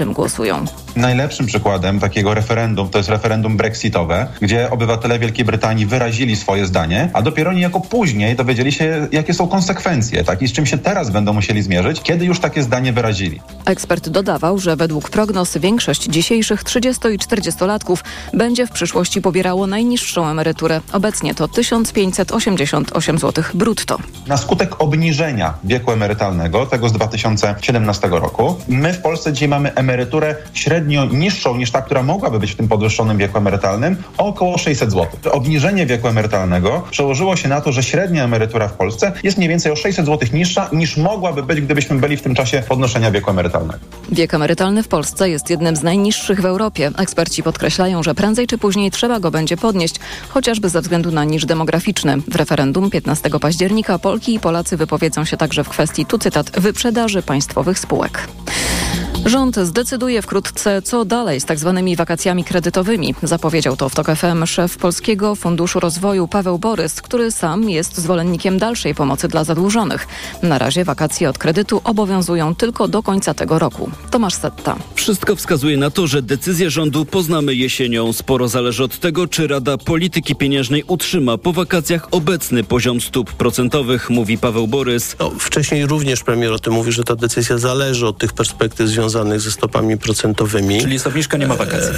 czym głosują. Najlepszym przykładem takiego referendum to jest referendum brexitowe, gdzie obywatele Wielkiej Brytanii wyrazili swoje zdanie, a dopiero niejako później dowiedzieli się, jakie są konsekwencje, tak? I z czym się teraz będą musieli zmierzyć, kiedy już takie zdanie wyrazili. Ekspert dodawał, że według prognoz większość dzisiejszych 30 i 40-latków będzie w przyszłości pobierało najniższą emeryturę. Obecnie to 1588 zł brutto. Na skutek obniżenia wieku emerytalnego, tego z 2017 roku, my w Polsce dzisiaj mamy emeryturę średnio niższą niż ta, która mogłaby być w tym podwyższonym wieku emerytalnym, o około 600 zł. Obniżenie wieku emerytalnego przełożyło się na to, że średnia emerytura w Polsce jest mniej więcej o 600 zł niższa niż mogłaby być, gdybyśmy byli w tym czasie podnoszenia wieku emerytalnego. Wiek emerytalny w Polsce jest jednym z najniższych w Europie. Eksperci podkreślają, że prędzej czy później trzeba go będzie podnieść, chociażby ze względu na niż demograficzny. W referendum 15 października Polki i Polacy wypowiedzą się także w kwestii, tu cytat, wyprzedaży państwowych spółek. Rząd zdecyduje wkrótce, co dalej z tak zwanymi wakacjami kredytowymi. Zapowiedział to w TOK FM szef Polskiego Funduszu Rozwoju Paweł Borys, który sam jest zwolennikiem dalszej pomocy dla zadłużonych. Na razie wakacje od kredytu obowiązują tylko do końca tego roku. Tomasz Setta. Wszystko wskazuje na to, że decyzję rządu poznamy jesienią. Sporo zależy od tego, czy Rada Polityki Pieniężnej utrzyma po wakacjach obecny poziom stóp procentowych, mówi Paweł Borys. No, wcześniej również premier o tym mówi, że ta decyzja zależy od tych perspektyw związanych związanych ze stopami procentowymi. Czyli jest obniżka, nie ma wakacji.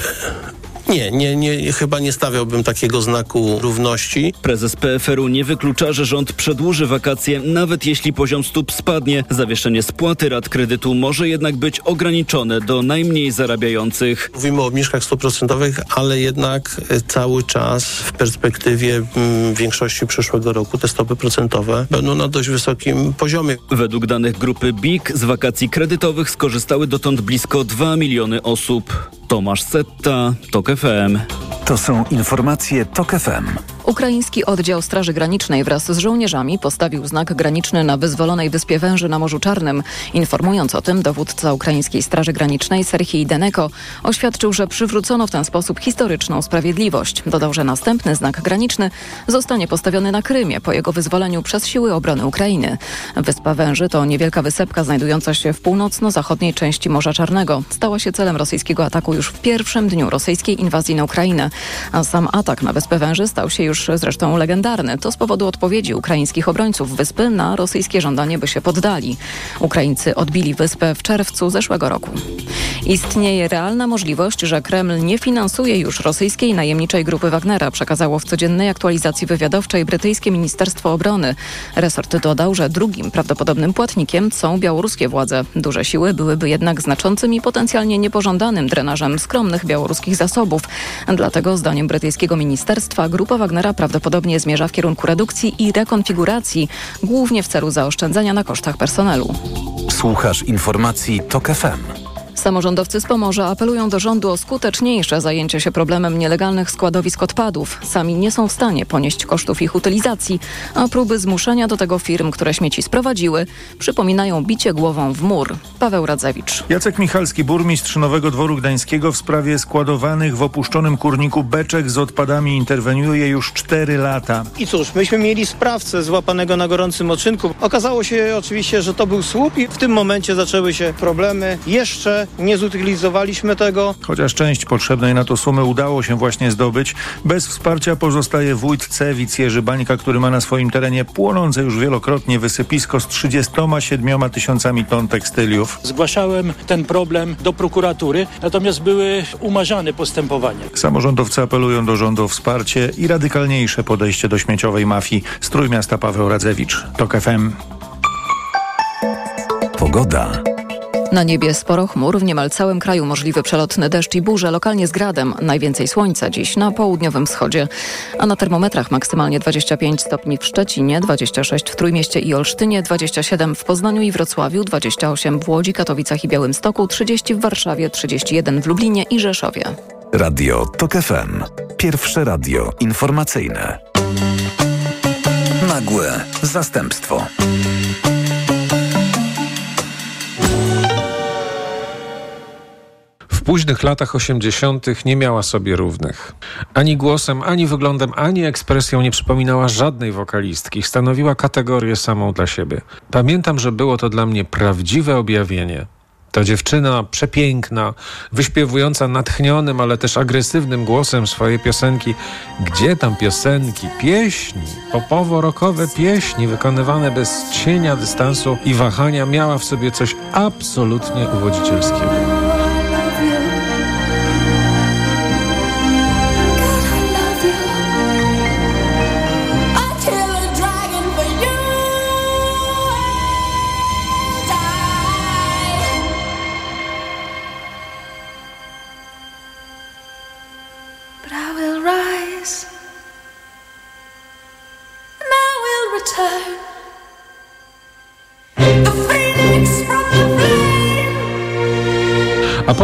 Nie, nie, nie, chyba nie stawiałbym takiego znaku równości. Prezes PFR-u nie wyklucza, że rząd przedłuży wakacje, nawet jeśli poziom stóp spadnie. Zawieszenie spłaty rat kredytu może jednak być ograniczone do najmniej zarabiających. Mówimy o obniżkach stóp procentowych, ale jednak e, cały czas w perspektywie mm, większości przyszłego roku te stopy procentowe będą na dość wysokim poziomie. Według danych grupy BIK z wakacji kredytowych skorzystały dotąd blisko 2 miliony osób. Tomasz Setta, TOK FM. To są informacje TOK FM. Ukraiński oddział Straży Granicznej wraz z żołnierzami postawił znak graniczny na wyzwolonej wyspie Węży na Morzu Czarnym. Informując o tym, dowódca Ukraińskiej Straży Granicznej Serhii Deneko oświadczył, że przywrócono w ten sposób historyczną sprawiedliwość. Dodał, że następny znak graniczny zostanie postawiony na Krymie po jego wyzwoleniu przez siły obrony Ukrainy. Wyspa Węży to niewielka wysepka znajdująca się w północno-zachodniej części Morza Czarnego. Stała się celem rosyjskiego ataku już w pierwszym dniu rosyjskiej inwazji na Ukrainę. A sam atak na Wyspę Węży stał się już zresztą legendarny. To z powodu odpowiedzi ukraińskich obrońców wyspy na rosyjskie żądanie, by się poddali. Ukraińcy odbili wyspę w czerwcu zeszłego roku. Istnieje realna możliwość, że Kreml nie finansuje już rosyjskiej najemniczej grupy Wagnera, przekazało w codziennej aktualizacji wywiadowczej brytyjskie Ministerstwo Obrony. Resort dodał, że drugim prawdopodobnym płatnikiem są białoruskie władze. Duże siły byłyby jednak znaczącym i potencjalnie niepożądanym drenażem skromnych białoruskich zasobów. Dlatego zdaniem brytyjskiego ministerstwa grupa Wagnera prawdopodobnie zmierza w kierunku redukcji i rekonfiguracji, głównie w celu zaoszczędzania na kosztach personelu. Słuchasz informacji TOK FM. Samorządowcy z Pomorza apelują do rządu o skuteczniejsze zajęcie się problemem nielegalnych składowisk odpadów. Sami nie są w stanie ponieść kosztów ich utylizacji, a próby zmuszenia do tego firm, które śmieci sprowadziły, przypominają bicie głową w mur. Paweł Radzewicz. Jacek Michalski, burmistrz Nowego Dworu Gdańskiego w sprawie składowanych w opuszczonym kurniku beczek z odpadami interweniuje już 4 lata. I cóż, myśmy mieli sprawcę złapanego na gorącym oczynku. Okazało się oczywiście, że to był słup i w tym momencie zaczęły się problemy. Jeszcze nie zutylizowaliśmy tego. Chociaż część potrzebnej na to sumy udało się właśnie zdobyć, bez wsparcia pozostaje wójt Cewic Jerzy Bańka, który ma na swoim terenie płonące już wielokrotnie wysypisko z 37 tysiącami ton tekstyliów. Zgłaszałem ten problem do prokuratury, natomiast były umarzane postępowania. Samorządowcy apelują do rządu o wsparcie i radykalniejsze podejście do śmieciowej mafii. Strój miasta Paweł Radzewicz. TOK FM. Pogoda. Na niebie sporo chmur, w niemal całym kraju możliwy przelotny deszcz i burze, lokalnie z gradem. Najwięcej słońca dziś na południowym wschodzie. A na termometrach maksymalnie 25 stopni w Szczecinie, 26 w Trójmieście i Olsztynie, 27 w Poznaniu i Wrocławiu, 28 w Łodzi, Katowicach i Białymstoku, 30 w Warszawie, 31 w Lublinie i Rzeszowie. Radio TOK FM. Pierwsze radio informacyjne. Nagłe zastępstwo. W późnych latach 80. nie miała sobie równych. Ani głosem, ani wyglądem, ani ekspresją nie przypominała żadnej wokalistki. Stanowiła kategorię samą dla siebie. Pamiętam, że było to dla mnie prawdziwe objawienie. Ta dziewczyna przepiękna, wyśpiewująca natchnionym, ale też agresywnym głosem swoje piosenki. Gdzie tam piosenki? Pieśni, popowo-rokowe pieśni wykonywane bez cienia dystansu i wahania miała w sobie coś absolutnie uwodzicielskiego.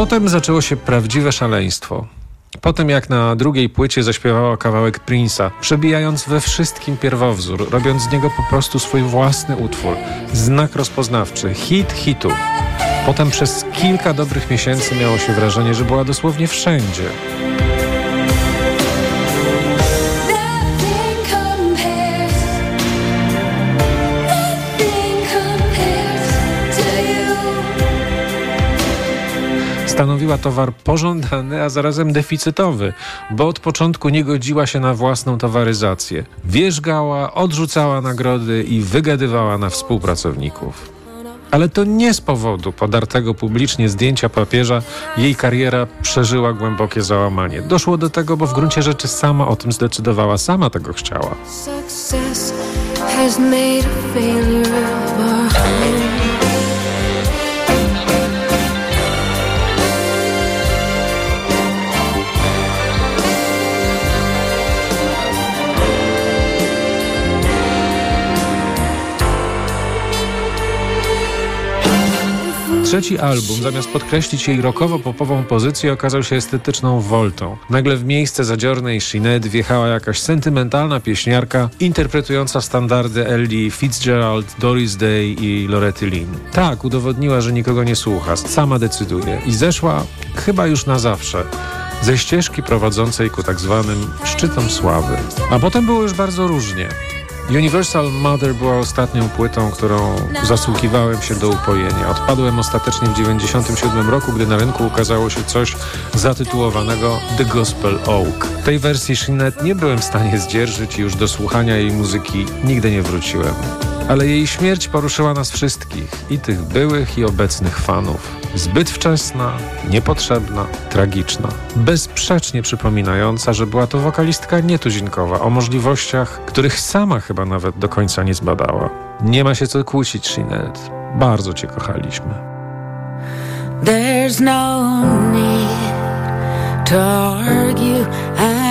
Potem zaczęło się prawdziwe szaleństwo. Potem jak na drugiej płycie zaśpiewała kawałek Prince'a, przebijając we wszystkim pierwowzór, robiąc z niego po prostu swój własny utwór, znak rozpoznawczy, hit hitów. Potem przez kilka dobrych miesięcy miało się wrażenie, że była dosłownie wszędzie. Stanowiła towar pożądany, a zarazem deficytowy, bo od początku nie godziła się na własną towaryzację. Wierzgała, odrzucała nagrody i wygadywała na współpracowników. Ale to nie z powodu podartego publicznie zdjęcia papieża jej kariera przeżyła głębokie załamanie. Doszło do tego, bo w gruncie rzeczy sama o tym zdecydowała, sama tego chciała. Trzeci album, zamiast podkreślić jej rockowo-popową pozycję, okazał się estetyczną woltą. Nagle w miejsce zadziornej Sinead wjechała jakaś sentymentalna pieśniarka interpretująca standardy Ellie Fitzgerald, Doris Day i Loretty Lynn. Tak, udowodniła, że nikogo nie słucha, sama decyduje i zeszła chyba już na zawsze ze ścieżki prowadzącej ku tak zwanym szczytom sławy. A potem było już bardzo różnie. Universal Mother była ostatnią płytą, którą zasługiwałem się do upojenia. Odpadłem ostatecznie w 1997 roku, gdy na rynku ukazało się coś zatytułowanego The Gospel Oak. Tej wersji Shinet nie byłem w stanie zdzierżyć i już do słuchania jej muzyki nigdy nie wróciłem. Ale jej śmierć poruszyła nas wszystkich, i tych byłych, i obecnych fanów. Zbyt wczesna, niepotrzebna, tragiczna. Bezsprzecznie przypominająca, że była to wokalistka nietuzinkowa, o możliwościach, których sama chyba nawet do końca nie zbadała. Nie ma się co kłócić, Shinet. Bardzo cię kochaliśmy. There's no need to argue anymore.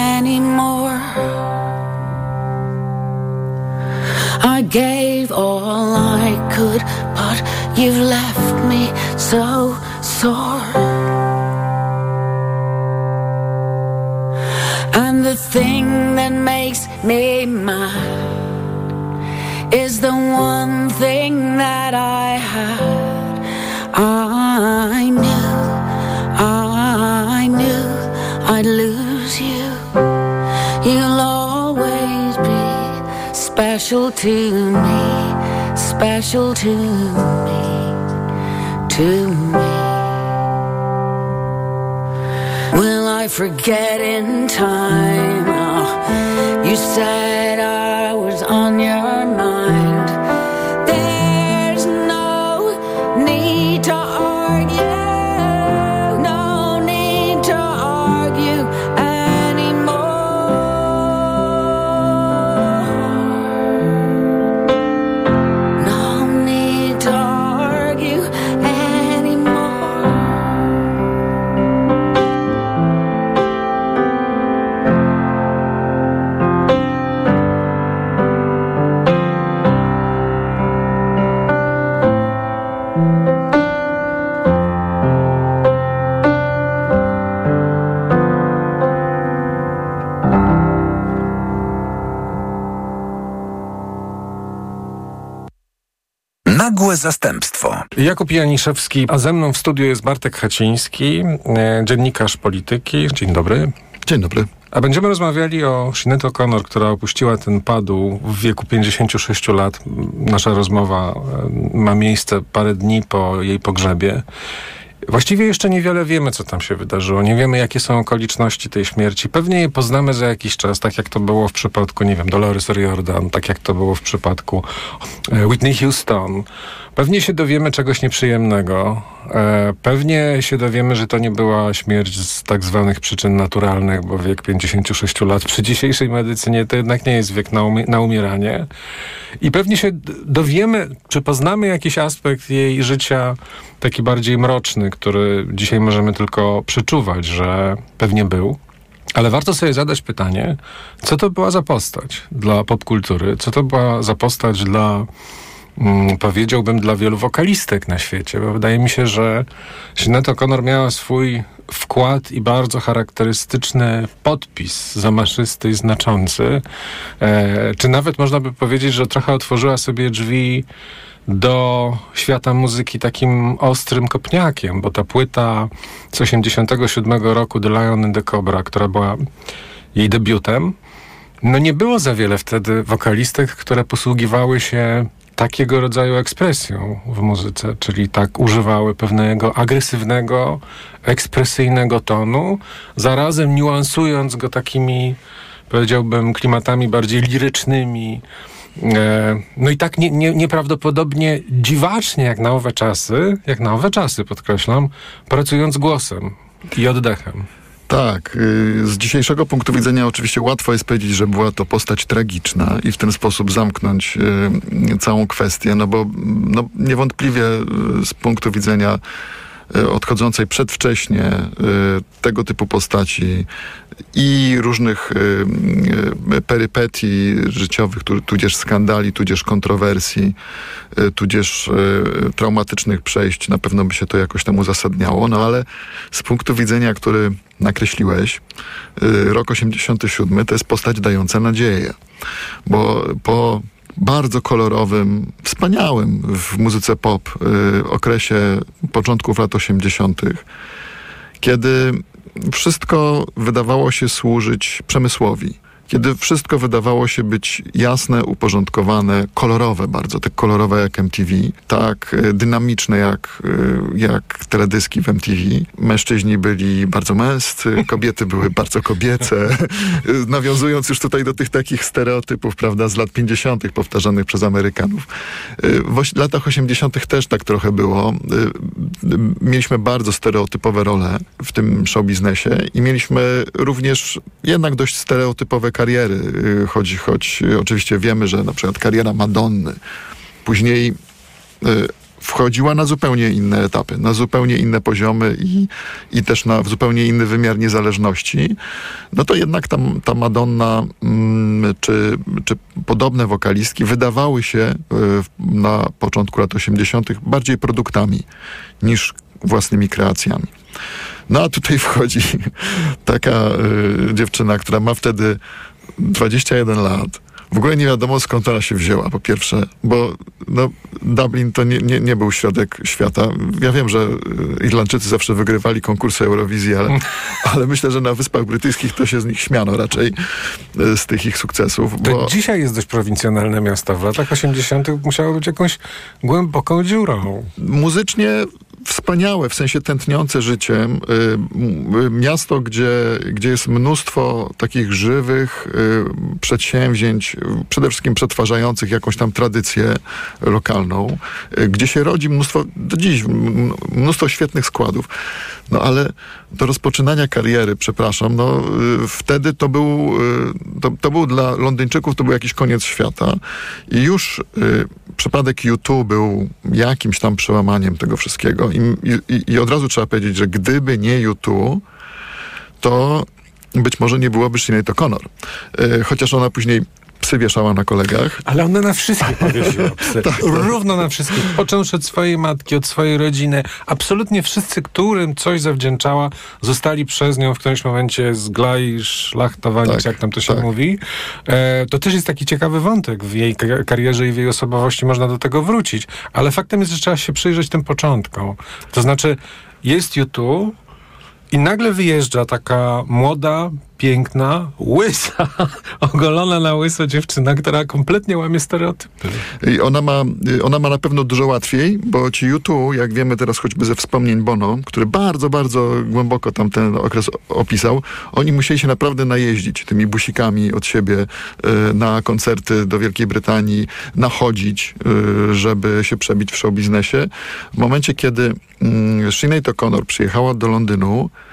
I gave all I could, but you've left me so sore. And the thing that makes me mad is the one thing that I had. I knew, I knew I'd lose special to me, special to me, to me. Will I forget in time? Oh, you said I was on your Jakub Janiszewski, a ze mną w studiu jest Bartek Haciński, e, dziennikarz polityki. Dzień dobry. Dzień dobry. A będziemy rozmawiali o Sinead O'Connor, która opuściła ten padł w wieku 56 lat. Nasza rozmowa e, ma miejsce parę dni po jej pogrzebie. Właściwie jeszcze niewiele wiemy, co tam się wydarzyło. Nie wiemy, jakie są okoliczności tej śmierci. Pewnie je poznamy za jakiś czas, tak jak to było w przypadku, nie wiem, Dolores O'Riordan, tak jak to było w przypadku e, Whitney Houston. Pewnie się dowiemy czegoś nieprzyjemnego. E, pewnie się dowiemy, że to nie była śmierć z tak zwanych przyczyn naturalnych, bo wiek 56 lat przy dzisiejszej medycynie to jednak nie jest wiek na, na umieranie. I pewnie się dowiemy, czy poznamy jakiś aspekt jej życia taki bardziej mroczny, który dzisiaj możemy tylko przeczuwać, że pewnie był. Ale warto sobie zadać pytanie, co to była za postać dla popkultury, co to była za postać dla powiedziałbym, dla wielu wokalistek na świecie, bo wydaje mi się, że Sinead O'Connor miała swój wkład i bardzo charakterystyczny podpis zamaszysty i znaczący. E, czy nawet można by powiedzieć, że trochę otworzyła sobie drzwi do świata muzyki takim ostrym kopniakiem, bo ta płyta z 87 roku The Lion and the Cobra, która była jej debiutem, no nie było za wiele wtedy wokalistek, które posługiwały się takiego rodzaju ekspresją w muzyce, czyli tak używały pewnego agresywnego, ekspresyjnego tonu, zarazem niuansując go takimi, powiedziałbym, klimatami bardziej lirycznymi. E, no i tak nie, nie, nieprawdopodobnie dziwacznie, jak na owe czasy, jak na owe czasy, podkreślam, pracując głosem i oddechem. Tak, y, z dzisiejszego punktu widzenia oczywiście łatwo jest powiedzieć, że była to postać tragiczna i w ten sposób zamknąć y, całą kwestię, no bo no, niewątpliwie y, z punktu widzenia odchodzącej przedwcześnie tego typu postaci i różnych perypetii życiowych, tudzież skandali, tudzież kontrowersji, tudzież traumatycznych przejść, na pewno by się to jakoś tam uzasadniało, no ale z punktu widzenia, który nakreśliłeś, rok 87 to jest postać dająca nadzieję, bo po bardzo kolorowym, wspaniałym w muzyce pop y, okresie początków lat 80., kiedy wszystko wydawało się służyć przemysłowi kiedy wszystko wydawało się być jasne, uporządkowane, kolorowe bardzo, tak kolorowe jak MTV, tak e, dynamiczne jak, e, jak teledyski w MTV. Mężczyźni byli bardzo męscy, kobiety były bardzo kobiece, nawiązując już tutaj do tych takich stereotypów, prawda, z lat 50. powtarzanych przez Amerykanów. E, w latach 80. też tak trochę było. Mieliśmy bardzo stereotypowe role w tym show biznesie i mieliśmy również jednak dość stereotypowe kariery, y, choć, choć oczywiście wiemy, że na przykład kariera Madonny później y, wchodziła na zupełnie inne etapy, na zupełnie inne poziomy i, i też na zupełnie inny wymiar niezależności, no to jednak ta, ta Madonna mm, czy, czy podobne wokalistki wydawały się y, na początku lat 80. bardziej produktami niż własnymi kreacjami. No a tutaj wchodzi taka y, dziewczyna, która ma wtedy 21 lat. W ogóle nie wiadomo skąd ona się wzięła, po pierwsze, bo no, Dublin to nie, nie, nie był środek świata. Ja wiem, że y, Irlandczycy zawsze wygrywali konkursy Eurowizji, ale, ale myślę, że na Wyspach Brytyjskich to się z nich śmiano raczej y, z tych ich sukcesów. Bo... To dzisiaj jest dość prowincjonalne miasto. W latach 80. musiało być jakąś głęboką dziurą. Muzycznie wspaniałe, w sensie tętniące życiem. Y, y, miasto, gdzie, gdzie jest mnóstwo takich żywych y, przedsięwzięć, przede wszystkim przetwarzających jakąś tam tradycję lokalną, gdzie się rodzi mnóstwo, do dziś, mnóstwo świetnych składów. No ale do rozpoczynania kariery, przepraszam, no wtedy to był, to, to był dla Londyńczyków to był jakiś koniec świata i już przypadek YouTube był jakimś tam przełamaniem tego wszystkiego i, i, od razu trzeba powiedzieć, że gdyby nie YouTube, to być może nie byłoby Sinead O'Connor. E, chociaż ona później psy wieszała na kolegach. Ale ona na wszystkich powiesiła psy. tak, Równo na wszystkich. Począwszy od swojej matki, od swojej rodziny. Absolutnie wszyscy, którym coś zawdzięczała, zostali przez nią w którymś momencie zglaj, szlachtowani, tak, jak tam to się tak. mówi. E, to też jest taki ciekawy wątek w jej karierze i w jej osobowości. Można do tego wrócić. Ale faktem jest, że trzeba się przyjrzeć tym początkom. To znaczy, jest YouTube i nagle wyjeżdża taka młoda, piękna, łysa, ogolona na łyso dziewczyna, która kompletnie łamie stereotypy. I ona ma, ona ma na pewno dużo łatwiej, bo ci YouTube, jak wiemy teraz choćby ze wspomnień Bono, który bardzo, bardzo głęboko tam ten okres opisał, oni musieli się naprawdę najeździć tymi busikami od siebie y, na koncerty do Wielkiej Brytanii, nachodzić, y, żeby się przebić w show biznesie. W momencie, kiedy y, Sinead O'Connor przyjechała do Londynu, y,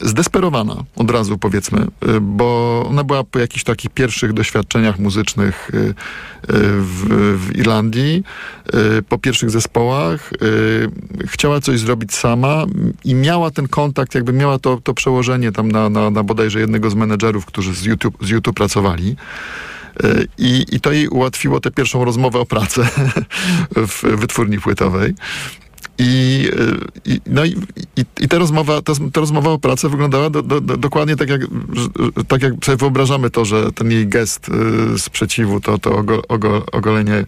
zdesperowana od razu powiedzmy, y, bo ona była po jakichś takich pierwszych doświadczeniach muzycznych y, y, w, w Irlandii, y, po pierwszych zespołach, y, chciała coś zrobić sama i miała ten kontakt, jakby miała to, to przełożenie tam na, na, na bodajże jednego z menedżerów, którzy z YouTube, z YouTube pracowali. Y, I, I to jej ułatwiło tę pierwszą rozmowę o pracę w wytwórni płytowej. I, y, i, no i, i, ta, rozmowa, ta, ta rozmowa o pracę wyglądała do, do, do, dokładnie tak jak, tak, jak sobie wyobrażamy to, że ten jej gest y, sprzeciwu, to, to ogo, ogo, ogolenie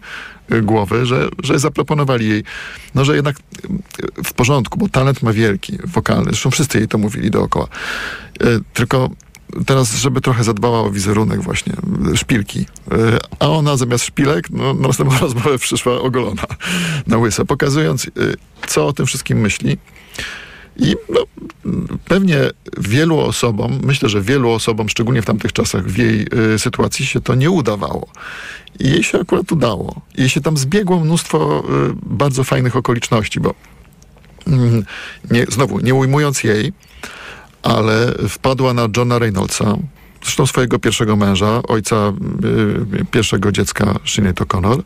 y, głowy, że, że zaproponowali jej, no że jednak y, w porządku, bo talent ma wielki, wokalny, zresztą wszyscy jej to mówili dookoła. Tylko teraz, żeby trochę zadbała o wizerunek właśnie, y, szpilki. Y, A ona zamiast szpilek, no, na następną rozmowę przyszła ogolona na łyso, pokazując, y, co o tym wszystkim myśli. I no, pewnie wielu osobom, myślę, że wielu osobom, szczególnie w tamtych czasach, w jej y, sytuacji się to nie udawało. I jej się akurat udało. Jej się tam zbiegło mnóstwo y, bardzo fajnych okoliczności, bo mm, nie, znowu, nie ujmując jej, ale wpadła na Johna Reynoldsa, zresztą swojego pierwszego męża, ojca y, pierwszego dziecka Sinead O'Connor.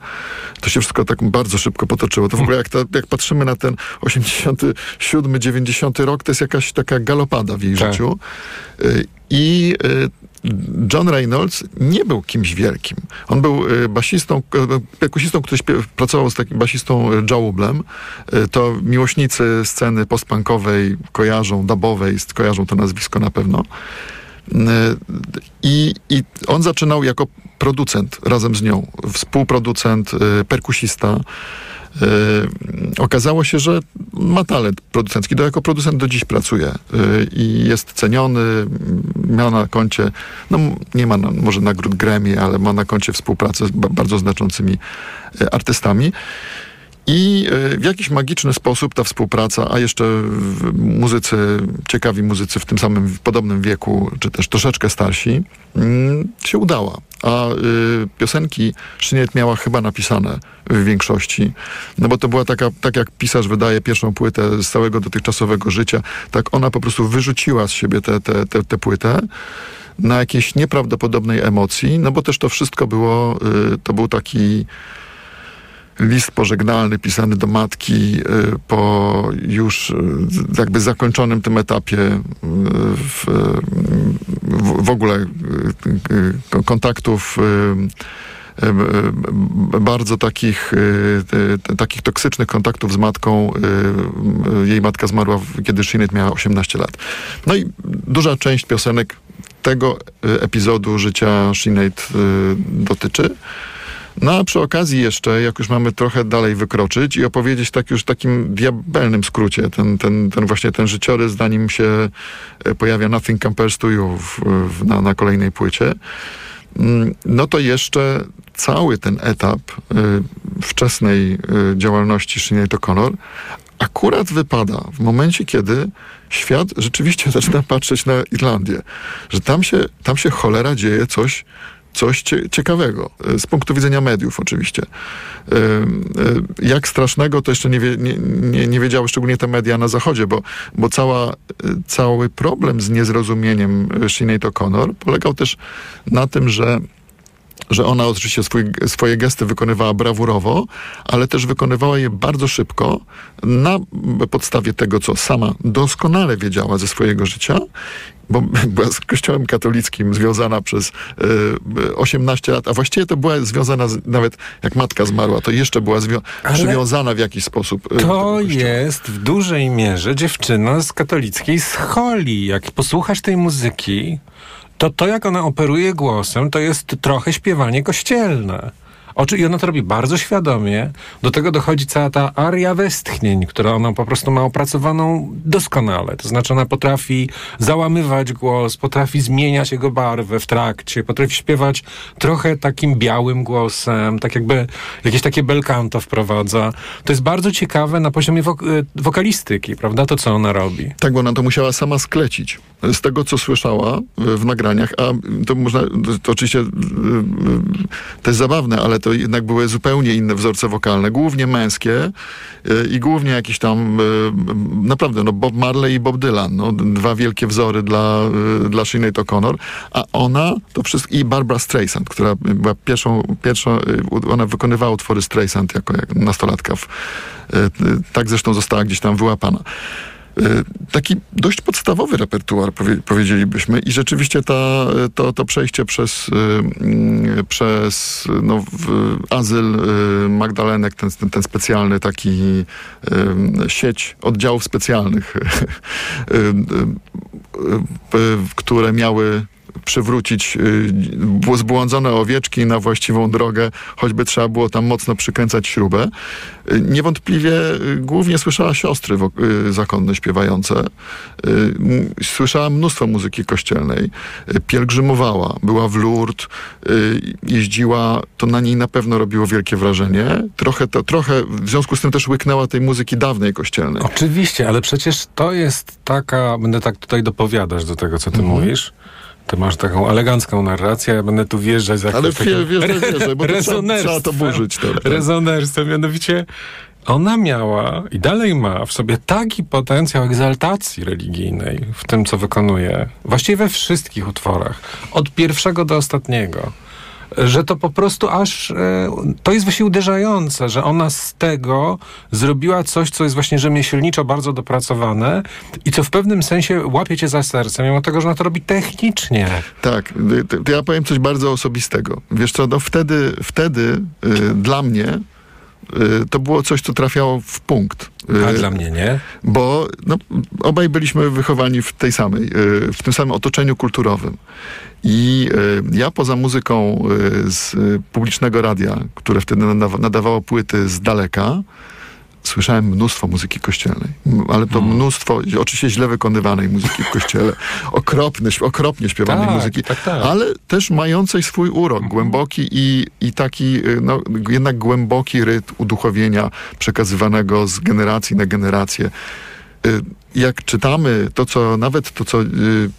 To się wszystko tak bardzo szybko potoczyło. To w ogóle jak, ta, jak patrzymy na ten 87, 90 rok, to jest jakaś taka galopada w jej Tak. życiu. Y, I y, John Reynolds nie był kimś wielkim. On był y, basistą, perkusistą, który śpiew, pracował z takim basistą Joe Ublem. Y, To miłośnicy sceny postpunkowej kojarzą, dubowej, kojarzą to nazwisko na pewno. I, I on zaczynał jako producent razem z nią, współproducent, perkusista. Y, okazało się, że ma talent producencki. To jako producent do dziś pracuje y, i jest ceniony. Miał na koncie, no nie ma na, może nagród Grammy, ale ma na koncie współpracę z ba- bardzo znaczącymi y, artystami. I y, w jakiś magiczny sposób ta współpraca, a jeszcze muzycy, ciekawi muzycy w tym samym, w podobnym wieku, czy też troszeczkę starsi, mm, się udała. A y, piosenki Szyniet miała chyba napisane w większości. No bo to była taka, tak jak pisarz wydaje pierwszą płytę z całego dotychczasowego życia, tak ona po prostu wyrzuciła z siebie tę te, te, te płytę na jakiejś nieprawdopodobnej emocji, no bo też to wszystko było, y, to był taki list pożegnalny pisany do matki y, po już y, jakby zakończonym tym etapie y, w, w, ogóle kontaktów bardzo takich, takich toksycznych kontaktów z matką. Jej matka zmarła, kiedy Sinead miała 18 lat. No i duża część piosenek tego epizodu życia y, dotyczy. No a przy okazji jeszcze, jak już mamy trochę dalej wykroczyć i opowiedzieć tak już takim diabelnym skrócie, ten, ten, ten właśnie ten życiorys, zanim się e, pojawia Nothing Compares to You w, w, na, na kolejnej płycie, mm, no to jeszcze cały ten etap y, wczesnej y, działalności Sinead O'Connor akurat wypada w momencie, kiedy świat rzeczywiście zaczyna patrzeć na Irlandię, że tam się, tam się cholera dzieje coś, coś cie, ciekawego, y, z punktu widzenia mediów oczywiście. Y, y, Jak strasznego to jeszcze nie, wie, nie, nie, nie wiedziały szczególnie te media na zachodzie, bo, bo cała, cały problem z niezrozumieniem Sinead O'Connor polegał też na tym, że że ona oczywiście swój, swoje gesty wykonywała brawurowo, ale też wykonywała je bardzo szybko na podstawie tego, co sama doskonale wiedziała ze swojego życia, bo była z kościołem katolickim związana przez y, 18 lat, a właściwie to była związana z, nawet jak matka zmarła, to jeszcze była przywiązana w jakiś sposób. y, To jest w dużej mierze dziewczyna z katolickiej scholi. Jak posłuchasz tej muzyki, to to jak ona operuje głosem, to jest trochę śpiewanie kościelne. Oczy, I ona to robi bardzo świadomie. Do tego dochodzi cała ta aria westchnień, która ona po prostu ma opracowaną doskonale. To znaczy ona potrafi załamywać głos, potrafi zmieniać jego barwę w trakcie, potrafi śpiewać trochę takim białym głosem, tak jakby jakieś takie belcanto wprowadza. To jest bardzo ciekawe na poziomie wok y, wokalistyki, prawda? To, co ona robi. Tak, bo ona to musiała sama sklecić. Z tego, co słyszała w, w nagraniach, a to można, to oczywiście y, to jest zabawne, ale to jednak były zupełnie inne wzorce wokalne, głównie męskie y, i głównie jakieś tam, y, naprawdę, no Bob Marley i Bob Dylan, no, dwa wielkie wzory dla, y, dla Sinead O'Connor, a ona to wszystko, i Barbara Streisand, która była pierwszą, pierwszą ona wykonywała utwory Streisand jako jak nastolatka. W, tak zresztą została gdzieś tam wyłapana. Y, Taki dość podstawowy repertuar, powie, powiedzielibyśmy, i rzeczywiście ta, to, to przejście przez, y, mm, przez no, azyl y, Magdalenek, ten, ten, specjalny taki sieć oddziałów specjalnych, które miały przywrócić y, zbłądzone owieczki na właściwą drogę, choćby trzeba było tam mocno przykręcać śrubę. Y, Niewątpliwie y, głównie słyszała siostry zakonne śpiewające. Słyszała mnóstwo muzyki kościelnej. Pielgrzymowała, była w Lourdes, jeździła. To na niej na pewno robiło wielkie wrażenie. Trochę, to, trochę w związku z tym też łyknęła tej muzyki dawnej kościelnej. Oczywiście, ale przecież to jest taka, będę tak tutaj dopowiadać do tego, co ty Mhm. mówisz. Ty masz taką elegancką narrację, ja będę tu wjeżdżać za Ale takim wie- wjeżdżaj, wjeżdżaj, bo to trzeba- to burzyć, tak, tak. Rezonerstwem, mianowicie ona miała i dalej ma w sobie taki potencjał egzaltacji religijnej w tym, co wykonuje. Właściwie we wszystkich utworach. Od pierwszego do ostatniego. Że to po prostu aż, e, to jest właśnie uderzające, że ona z tego zrobiła coś, co jest właśnie rzemieślniczo bardzo dopracowane i co w pewnym sensie łapie cię za serce, mimo tego, że ona to robi technicznie. Tak, to, ja powiem coś bardzo osobistego. Wiesz co, no wtedy, wtedy y, dla mnie to było coś, co trafiało w punkt. Y, A dla mnie nie. Bo no, obaj byliśmy wychowani w tej samej, y, w tym samym otoczeniu kulturowym. I y, ja poza muzyką y, z y, publicznego radia, które wtedy nadawa- nadawało płyty z daleka, słyszałem mnóstwo muzyki kościelnej. Ale to mnóstwo, oczywiście źle wykonywanej muzyki w kościele. Okropny, śp- okropnie śpiewanej Tak, muzyki. tak, tak. Ale też mającej swój urok, głęboki i, i taki, y, no, jednak głęboki rytm uduchowienia przekazywanego z generacji na generację. Y, Jak czytamy to, co nawet to, co y,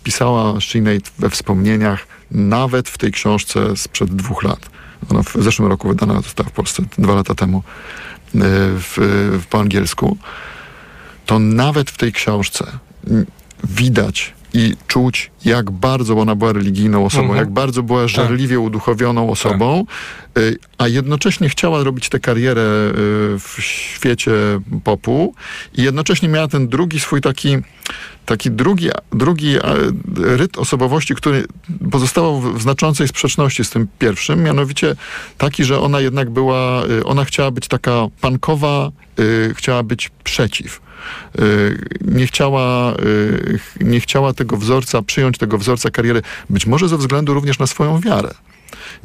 pisała Sinead we wspomnieniach, nawet w tej książce sprzed dwóch lat. Ona w zeszłym roku wydana została w Polsce dwa lata temu y, w, w, po angielsku, to nawet w tej książce widać i czuć, jak bardzo ona była religijną osobą, Mhm. jak bardzo była żarliwie uduchowioną osobą, y, a jednocześnie chciała robić tę karierę y, w świecie popu i jednocześnie miała ten drugi swój taki taki drugi, drugi rytm osobowości, który pozostawał w znaczącej sprzeczności z tym pierwszym, mianowicie taki, że ona jednak była, y, ona chciała być taka pankowa, chciała być przeciw. Y, Nie chciała, y, nie chciała tego wzorca, przyjąć tego wzorca kariery, być może ze względu również na swoją wiarę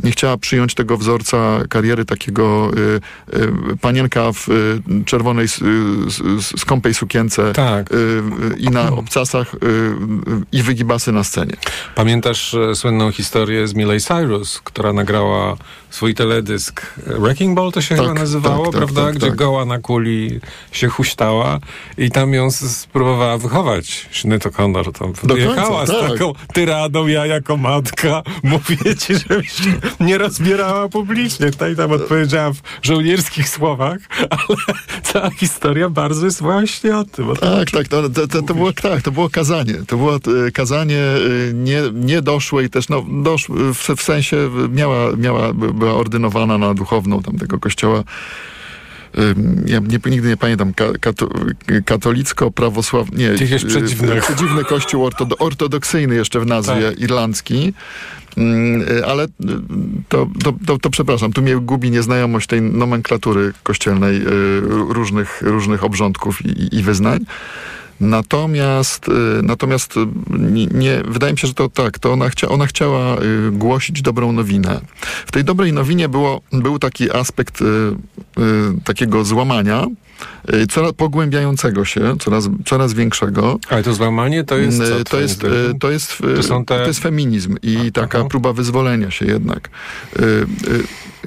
nie chciała przyjąć tego wzorca kariery takiego y, y, panienka w y, czerwonej, skąpej sukience Tak. y, i na obcasach y, y, i wygibasy na scenie. Pamiętasz e, słynną historię z Miley Cyrus, która nagrała swój teledysk Wrecking Ball to się Tak, chyba nazywało, tak, tak, prawda? tak, Gdzie tak. goła na kuli się huśtała i tam ją spróbowała wychować. Sinead O'Connor tam Do wyjechała końca, z tak. taką tyradą, ja jako matka mówię ci, żebyś nie rozbierała publicznie. Tutaj tam odpowiedziała w żołnierskich słowach, ale cała historia bardzo jest właśnie o tym. O tym Tak, tak, to, to, to, to było, tak, to było kazanie. To było e, kazanie e, nie, niedoszłe i też no, dosz, w, w sensie miała, miała, by- była ordynowana na duchowną tamtego kościoła. Ja nie, nigdy nie pamiętam, ka, kato, katolicko-prawosławny, nie, Jakiegoś y, przedziwnego. przedziwny kościół ortodo, ortodoksyjny jeszcze w nazwie, Tak. irlandzki. Mm, y, Ale y, to, to, to, to przepraszam, tu mnie gubi nieznajomość tej nomenklatury kościelnej, y, różnych, różnych obrządków i, i wyznań. Natomiast, natomiast nie, wydaje mi się, że to tak, to ona, chcia, ona chciała głosić dobrą nowinę. W tej dobrej nowinie było, był taki aspekt takiego złamania, coraz pogłębiającego się, coraz, coraz większego. Ale to złamanie to jest co, Y, to, jest, y, to, jest, To są te- to jest feminizm i A, taka aha. próba wyzwolenia się jednak.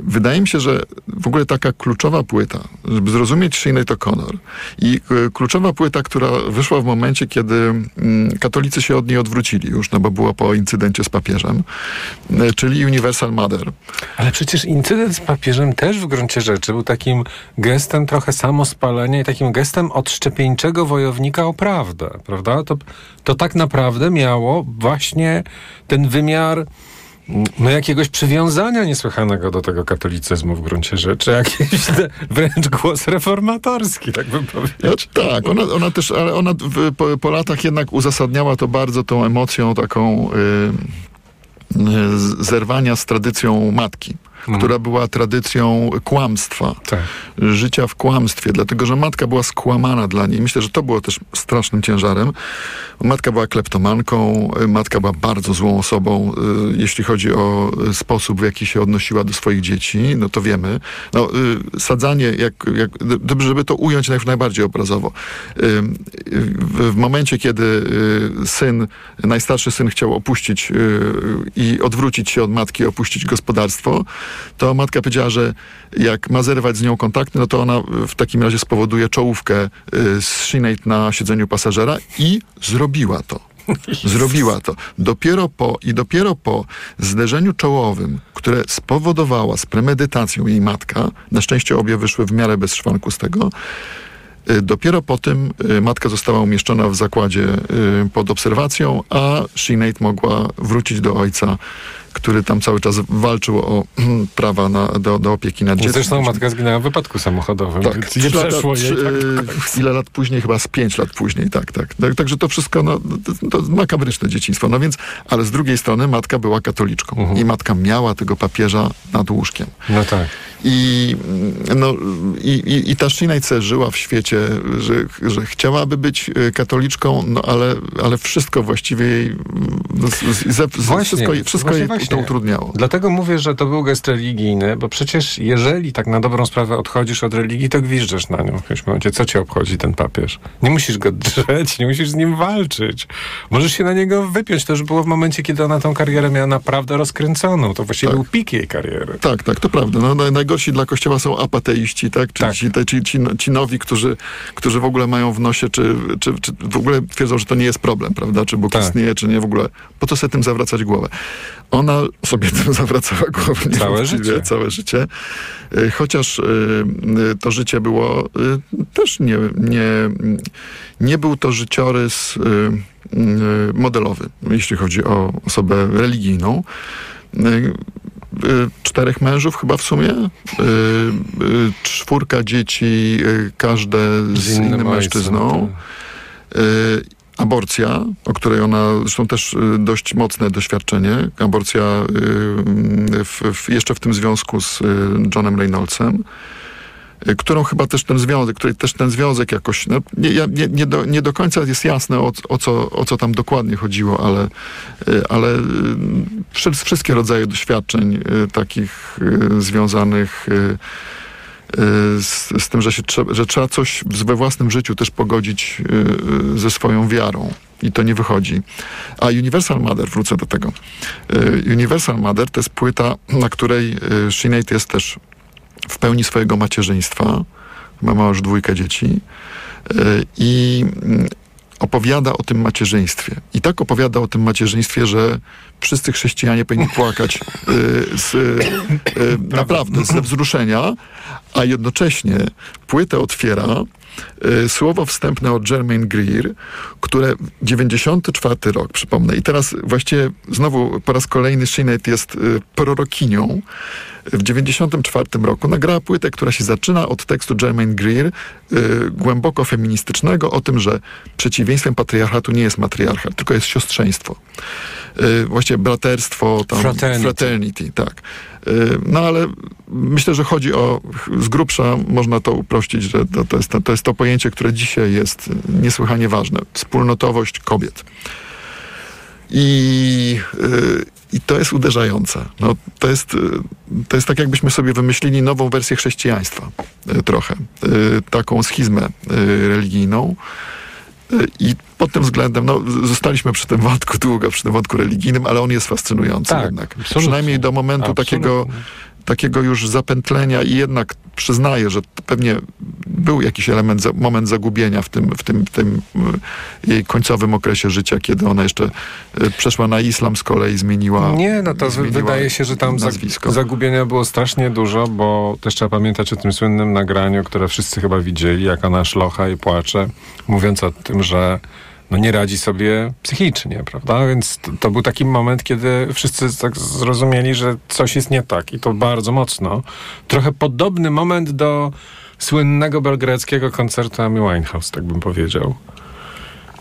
Wydaje mi się, że w ogóle taka kluczowa płyta, żeby zrozumieć Sinead O'Connor i y, kluczowa płyta, która wyszła w momencie, kiedy mm, katolicy się od niej odwrócili już, no bo było po incydencie z papieżem, y, czyli Universal Mother. Ale przecież incydent z papieżem też w gruncie rzeczy był takim gestem trochę samospalenia i takim gestem odszczepieńczego wojownika o prawdę, prawda? To, to tak naprawdę miało właśnie ten wymiar no, jakiegoś przywiązania niesłychanego do tego katolicyzmu w gruncie rzeczy, jakiś wręcz głos reformatorski, tak bym powiedział. Znaczy, tak, ona, ona też, ale ona w, po, po latach jednak uzasadniała to bardzo tą emocją taką y, y, zerwania z tradycją matki, która była tradycją kłamstwa, Tak. życia w kłamstwie, dlatego że matka była skłamana dla niej. Myślę, że to było też strasznym ciężarem. Matka była kleptomanką, y, matka była bardzo złą osobą, y, jeśli chodzi o y, sposób, w jaki się odnosiła do swoich dzieci, no to wiemy. No, sadzanie, jak, jak, żeby to ująć najbardziej obrazowo. W, momencie, kiedy syn, najstarszy syn chciał opuścić i odwrócić się od matki, opuścić gospodarstwo, to matka powiedziała, że jak ma zerwać z nią kontakty, no to ona w takim razie spowoduje czołówkę y, z Sinead na siedzeniu pasażera i zrobiła to. Zrobiła to. Dopiero po i dopiero po zderzeniu czołowym, które spowodowała z premedytacją jej matka, na szczęście obie wyszły w miarę bez szwanku z tego, y, Dopiero po tym y, matka została umieszczona w zakładzie pod obserwacją, a Sinead mogła wrócić do ojca, który tam cały czas walczył o prawa na, do, do opieki nad dzieckiem. Zresztą matka zginęła w wypadku samochodowym. Tak, nie przeszło jej. Tak, ile lat później, chyba z pięć lat później, tak, tak. tak także to wszystko, no, to, to makabryczne dzieciństwo. No więc, ale z drugiej strony matka była katoliczką Mhm. i matka miała tego papieża nad łóżkiem. No tak. I, no, i, i, i ta Szynajce żyła w świecie, że, że chciałaby być y, katoliczką, no ale, ale wszystko właściwie jej, z, z, z, wszystko, wszystko właśnie, jej właśnie. to utrudniało. Dlatego mówię, że to był gest religijny, bo przecież jeżeli tak na dobrą sprawę odchodzisz od religii, to gwiżdżesz na nią w jakimś momencie. Co cię obchodzi ten papież? Nie musisz go drzeć, nie musisz z nim walczyć. Możesz się na niego wypiąć. To już było w momencie, kiedy ona tą karierę miała naprawdę rozkręconą. To właściwie Tak. był pik jej kariery. Tak, tak, to prawda. No, naj- najgorsi dla Kościoła są apateiści, tak? Czyli Tak. Ci, ci, ci, ci nowi, którzy, którzy w ogóle mają w nosie, czy, czy, czy w ogóle twierdzą, że to nie jest problem, prawda? Czy Bóg Tak. istnieje, czy nie w ogóle. Po co sobie tym zawracać głowę? Ona sobie tym zawracała głowę. Całe życie. Całe życie. Y, Chociaż y, y, to życie było też nie, nie, nie był to życiorys modelowy, jeśli chodzi o osobę religijną. Czterech mężów chyba w sumie, czwórka dzieci, każde z, innym, ojcem, mężczyzną. tak. Aborcja, o której ona, zresztą też y, dość mocne doświadczenie, aborcja y, w, w, jeszcze w tym związku z y, Johnem Reynoldsem, którą chyba też ten związek, której też ten związek jakoś, no, nie, nie, nie, do, nie do końca jest jasne o, o, co, o co tam dokładnie chodziło, ale, ale wszy- wszystkie rodzaje doświadczeń takich związanych z, z tym, że, się trzeba, że trzeba coś we własnym życiu też pogodzić y, y, ze swoją wiarą. I to nie wychodzi. A Universal Mother, wrócę do tego. Y, Universal Mother to jest płyta, na której y, Sinead jest też w pełni swojego macierzyństwa. Ma ma już dwójkę dzieci. Y, I mm, opowiada o tym macierzyństwie. I tak opowiada o tym macierzyństwie, że wszyscy chrześcijanie powinni płakać y, z, y, y, naprawdę ze wzruszenia, a jednocześnie płytę otwiera y, słowo wstępne od Germaine Greer, które 94 rok, przypomnę. I teraz właściwie znowu po raz kolejny Sinead jest y, prorokinią. W 94 roku nagrała płytę, która się zaczyna od tekstu Germaine Greer, y, głęboko feministycznego, o tym, że przeciwieństwem patriarchatu nie jest matriarchat, tylko jest siostrzeństwo. właściwie braterstwo, tam, Fraternity. fraternity tak. Y, No ale myślę, że chodzi o, z grubsza można to uprościć, że to, to, jest, to jest to pojęcie, które dzisiaj jest niesłychanie ważne. Wspólnotowość kobiet. I, y, I to jest uderzające. No, to, jest, y, to jest tak, jakbyśmy sobie wymyślili nową wersję chrześcijaństwa trochę. Taką schizmę religijną. I pod tym względem, no, zostaliśmy przy tym wątku długo, przy tym wątku religijnym, ale on jest fascynujący Tak, jednak. absolutnie. Przynajmniej do momentu Absolutnie. takiego, takiego już zapętlenia i jednak przyznaję, że pewnie był jakiś element, moment zagubienia w tym, w tym, w tym y, jej końcowym okresie życia, kiedy ona jeszcze y, przeszła na islam z kolei, zmieniła Nie, no to zmieniła wydaje się, że tam nazwisko. zagubienia było strasznie dużo, bo też trzeba pamiętać o tym słynnym nagraniu, które wszyscy chyba widzieli, jak ona szlocha i płacze, mówiąc o tym, że no nie radzi sobie psychicznie, prawda? Więc to, to był taki moment, kiedy wszyscy tak zrozumieli, że coś jest nie tak i to bardzo mocno. Trochę podobny moment do słynnego belgradzkiego koncertu Amy Winehouse, tak bym powiedział.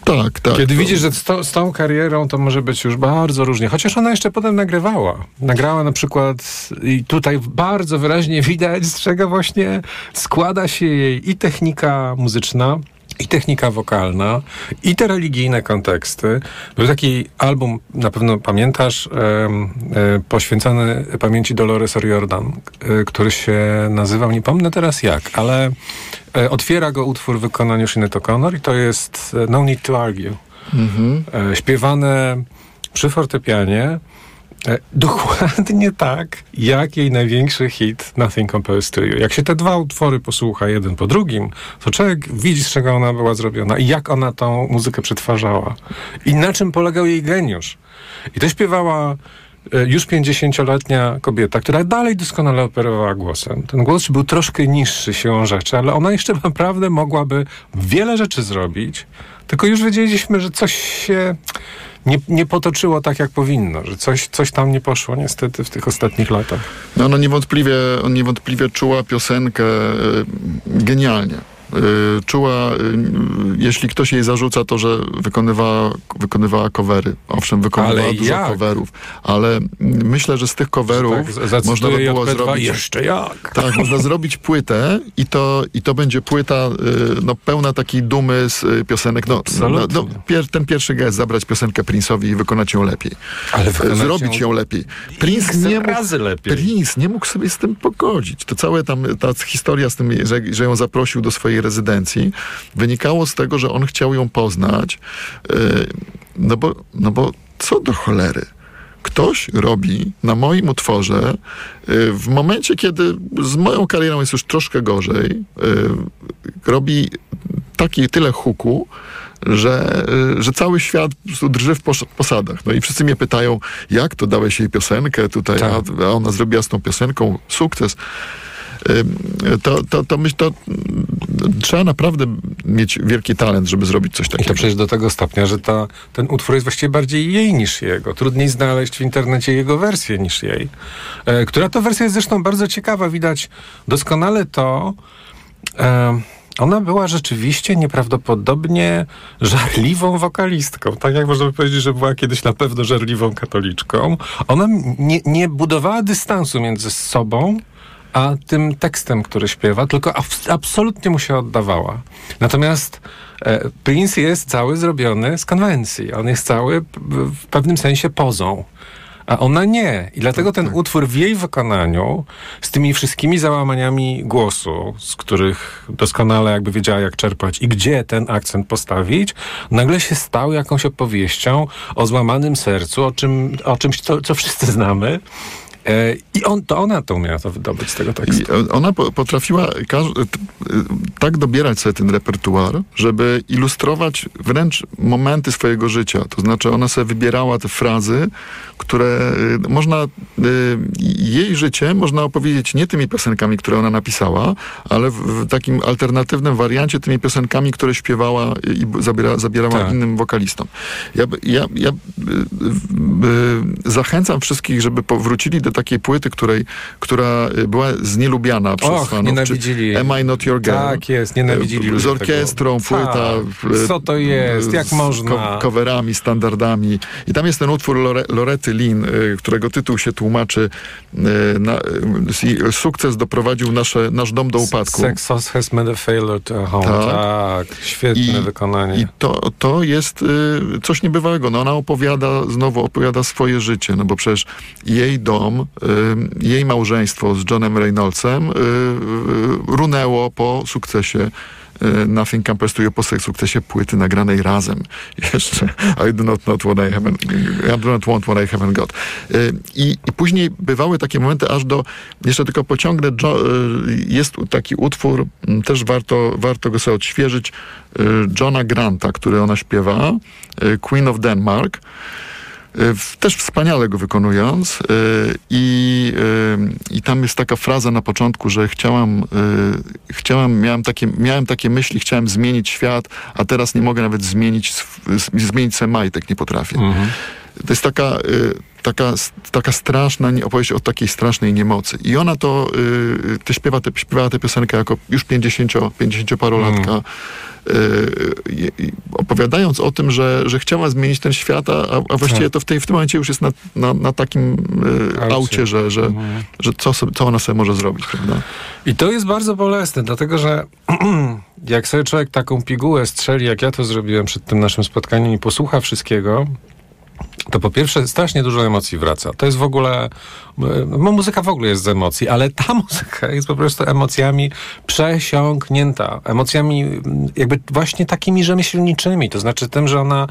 Tak, tak. Kiedy to- widzisz, że z, to, z tą karierą to może być już bardzo różnie. Chociaż ona jeszcze potem nagrywała. Nagrała na przykład i tutaj bardzo wyraźnie widać, z czego właśnie składa się jej i technika muzyczna, i technika wokalna, i te religijne konteksty. Był taki album, na pewno pamiętasz, e, poświęcony pamięci Dolores O'Riordan, e, który się nazywał, nie pomnę teraz jak, ale e, otwiera go utwór w wykonaniu Sinead O'Connor i to jest No Need to Argue. E, śpiewane przy fortepianie dokładnie tak, jak jej największy hit Nothing Compares to You. Jak się te dwa utwory posłucha jeden po drugim, to człowiek widzi, z czego ona była zrobiona i jak ona tą muzykę przetwarzała. I na czym polegał jej geniusz. I to śpiewała e, już 50-letnia kobieta, która dalej doskonale operowała głosem. Ten głos był troszkę niższy siłą rzeczy, ale ona jeszcze naprawdę mogłaby wiele rzeczy zrobić, tylko już wiedzieliśmy, że coś się nie, nie potoczyło tak, jak powinno, że coś, coś tam nie poszło niestety w tych ostatnich latach. No ona niewątpliwie, on niewątpliwie czuła piosenkę y, genialnie. Y, czuła, y, jeśli ktoś jej zarzuca to, że wykonywała, wykonywała covery. Owszem, wykonywała Ale dużo jak? coverów, ale myślę, że z tych coverów Tak, można by było JP2, zrobić... Jeszcze jak? Tak, można zrobić płytę i to, i to będzie płyta y, no, pełna takiej dumy z piosenek. No, no, Absolutnie. no, pier, ten pierwszy gest, zabrać piosenkę Prince'owi i wykonać ją lepiej. Ale wykonać Zrobić ją ją lepiej. Prince nie mógł, razy lepiej. Prince nie mógł sobie z tym pogodzić. To całe tam, ta historia z tym, że, że ją zaprosił do swojej rezydencji, wynikało z tego, że on chciał ją poznać, y, no, bo, no bo co do cholery. Ktoś robi na moim utworze y, w momencie, kiedy z moją karierą jest już troszkę gorzej, y, robi taki tyle huku, że, że cały świat drży w pos- posadach. No i wszyscy mnie pytają, jak to dałeś jej piosenkę tutaj, Tak. a ona zrobiła z tą piosenką sukces. To, to, to myślę, to trzeba naprawdę mieć wielki talent, żeby zrobić coś I to takiego. przecież do tego stopnia, że ta, ten utwór jest właściwie bardziej jej niż jego. Trudniej znaleźć w internecie jego wersję niż jej. E, która to wersja jest zresztą bardzo ciekawa. Widać doskonale to. E, ona była rzeczywiście nieprawdopodobnie żarliwą wokalistką. Tak jak można by powiedzieć, że była kiedyś na pewno żarliwą katoliczką. Ona nie, nie budowała dystansu między sobą a tym tekstem, który śpiewa, tylko abs- absolutnie mu się oddawała. Natomiast e, Prince jest cały zrobiony z konwencji. On jest cały w pewnym sensie pozą. A ona nie. I dlatego ten utwór w jej wykonaniu, z tymi wszystkimi załamaniami głosu, z których doskonale jakby wiedziała, jak czerpać i gdzie ten akcent postawić, nagle się stał jakąś opowieścią o złamanym sercu, o, czym, o czymś, co, co wszyscy znamy. E, I on, to ona to umiała to wydobyć z tego tekstu. I ona po- potrafiła t- tak dobierać sobie ten repertuar, żeby ilustrować wręcz momenty swojego życia. To znaczy ona sobie wybierała te frazy, które można, jej życie można opowiedzieć nie tymi piosenkami, które ona napisała, ale w, takim alternatywnym wariancie tymi piosenkami, które śpiewała i zabiera, zabierała Tak. innym wokalistom. Ja, ja, ja zachęcam wszystkich, żeby powrócili do takiej płyty, której, która y, była znielubiana przez Och, fanów. nienawidzili. Am I Not Your Girl? Tak jest, nienawidzili Y, ludzie Z orkiestrą, tego. płyta. Tak. y, Co to jest? Jak można? ko- coverami, standardami. I tam jest ten utwór Lore, Lorety Lin, y, którego tytuł się tłumaczy y, na, y, sukces doprowadził nasze, nasz dom do upadku. Success has made a failure to a home. Tak. Tak, świetne wykonanie. I to, to jest y, coś niebywałego. No ona opowiada, znowu opowiada swoje życie, no bo przecież jej dom, y, jej małżeństwo z Johnem Reynoldsem y, y, runęło po sukcesie y, Nothing Compares to po sukcesie płyty nagranej razem. Jeszcze I do not, not what I haven't, I do not want what I haven't got. Y, I, I później bywały takie momenty, aż do, jeszcze tylko pociągnę, y, jest taki utwór, m, też warto, warto go sobie odświeżyć, y, Johna Granta, który ona śpiewa, y, Queen of Denmark. W- Też wspaniale go wykonując. y, I, y, I tam jest taka fraza na początku, że chciałam, chciałam miałem, takie, miałem takie myśli, chciałem zmienić świat, a teraz nie mogę nawet zmienić, zmienić sobie majtek, nie potrafię. To jest taka, taka, taka straszna opowieść o takiej strasznej niemocy. I ona to, y, ty śpiewa, tę śpiewała tę piosenkę jako już 50, 50-parolatka. y, i- i opowiadając o tym, że, że chciała zmienić ten świat, a, a właściwie Tak. to w, tej, w tym momencie już jest na, na, na takim y, Aucie. że, że, że co, sobie, co ona sobie może zrobić, prawda? I to jest bardzo bolesne, dlatego że jak sobie człowiek taką pigułę strzeli, jak ja to zrobiłem przed tym naszym spotkaniem i posłucha wszystkiego, to po pierwsze strasznie dużo emocji wraca. To jest w ogóle, no muzyka w ogóle jest z emocji, ale ta muzyka jest po prostu emocjami przesiąknięta. Emocjami mm, jakby właśnie takimi rzemieślniczymi, to znaczy tym, że ona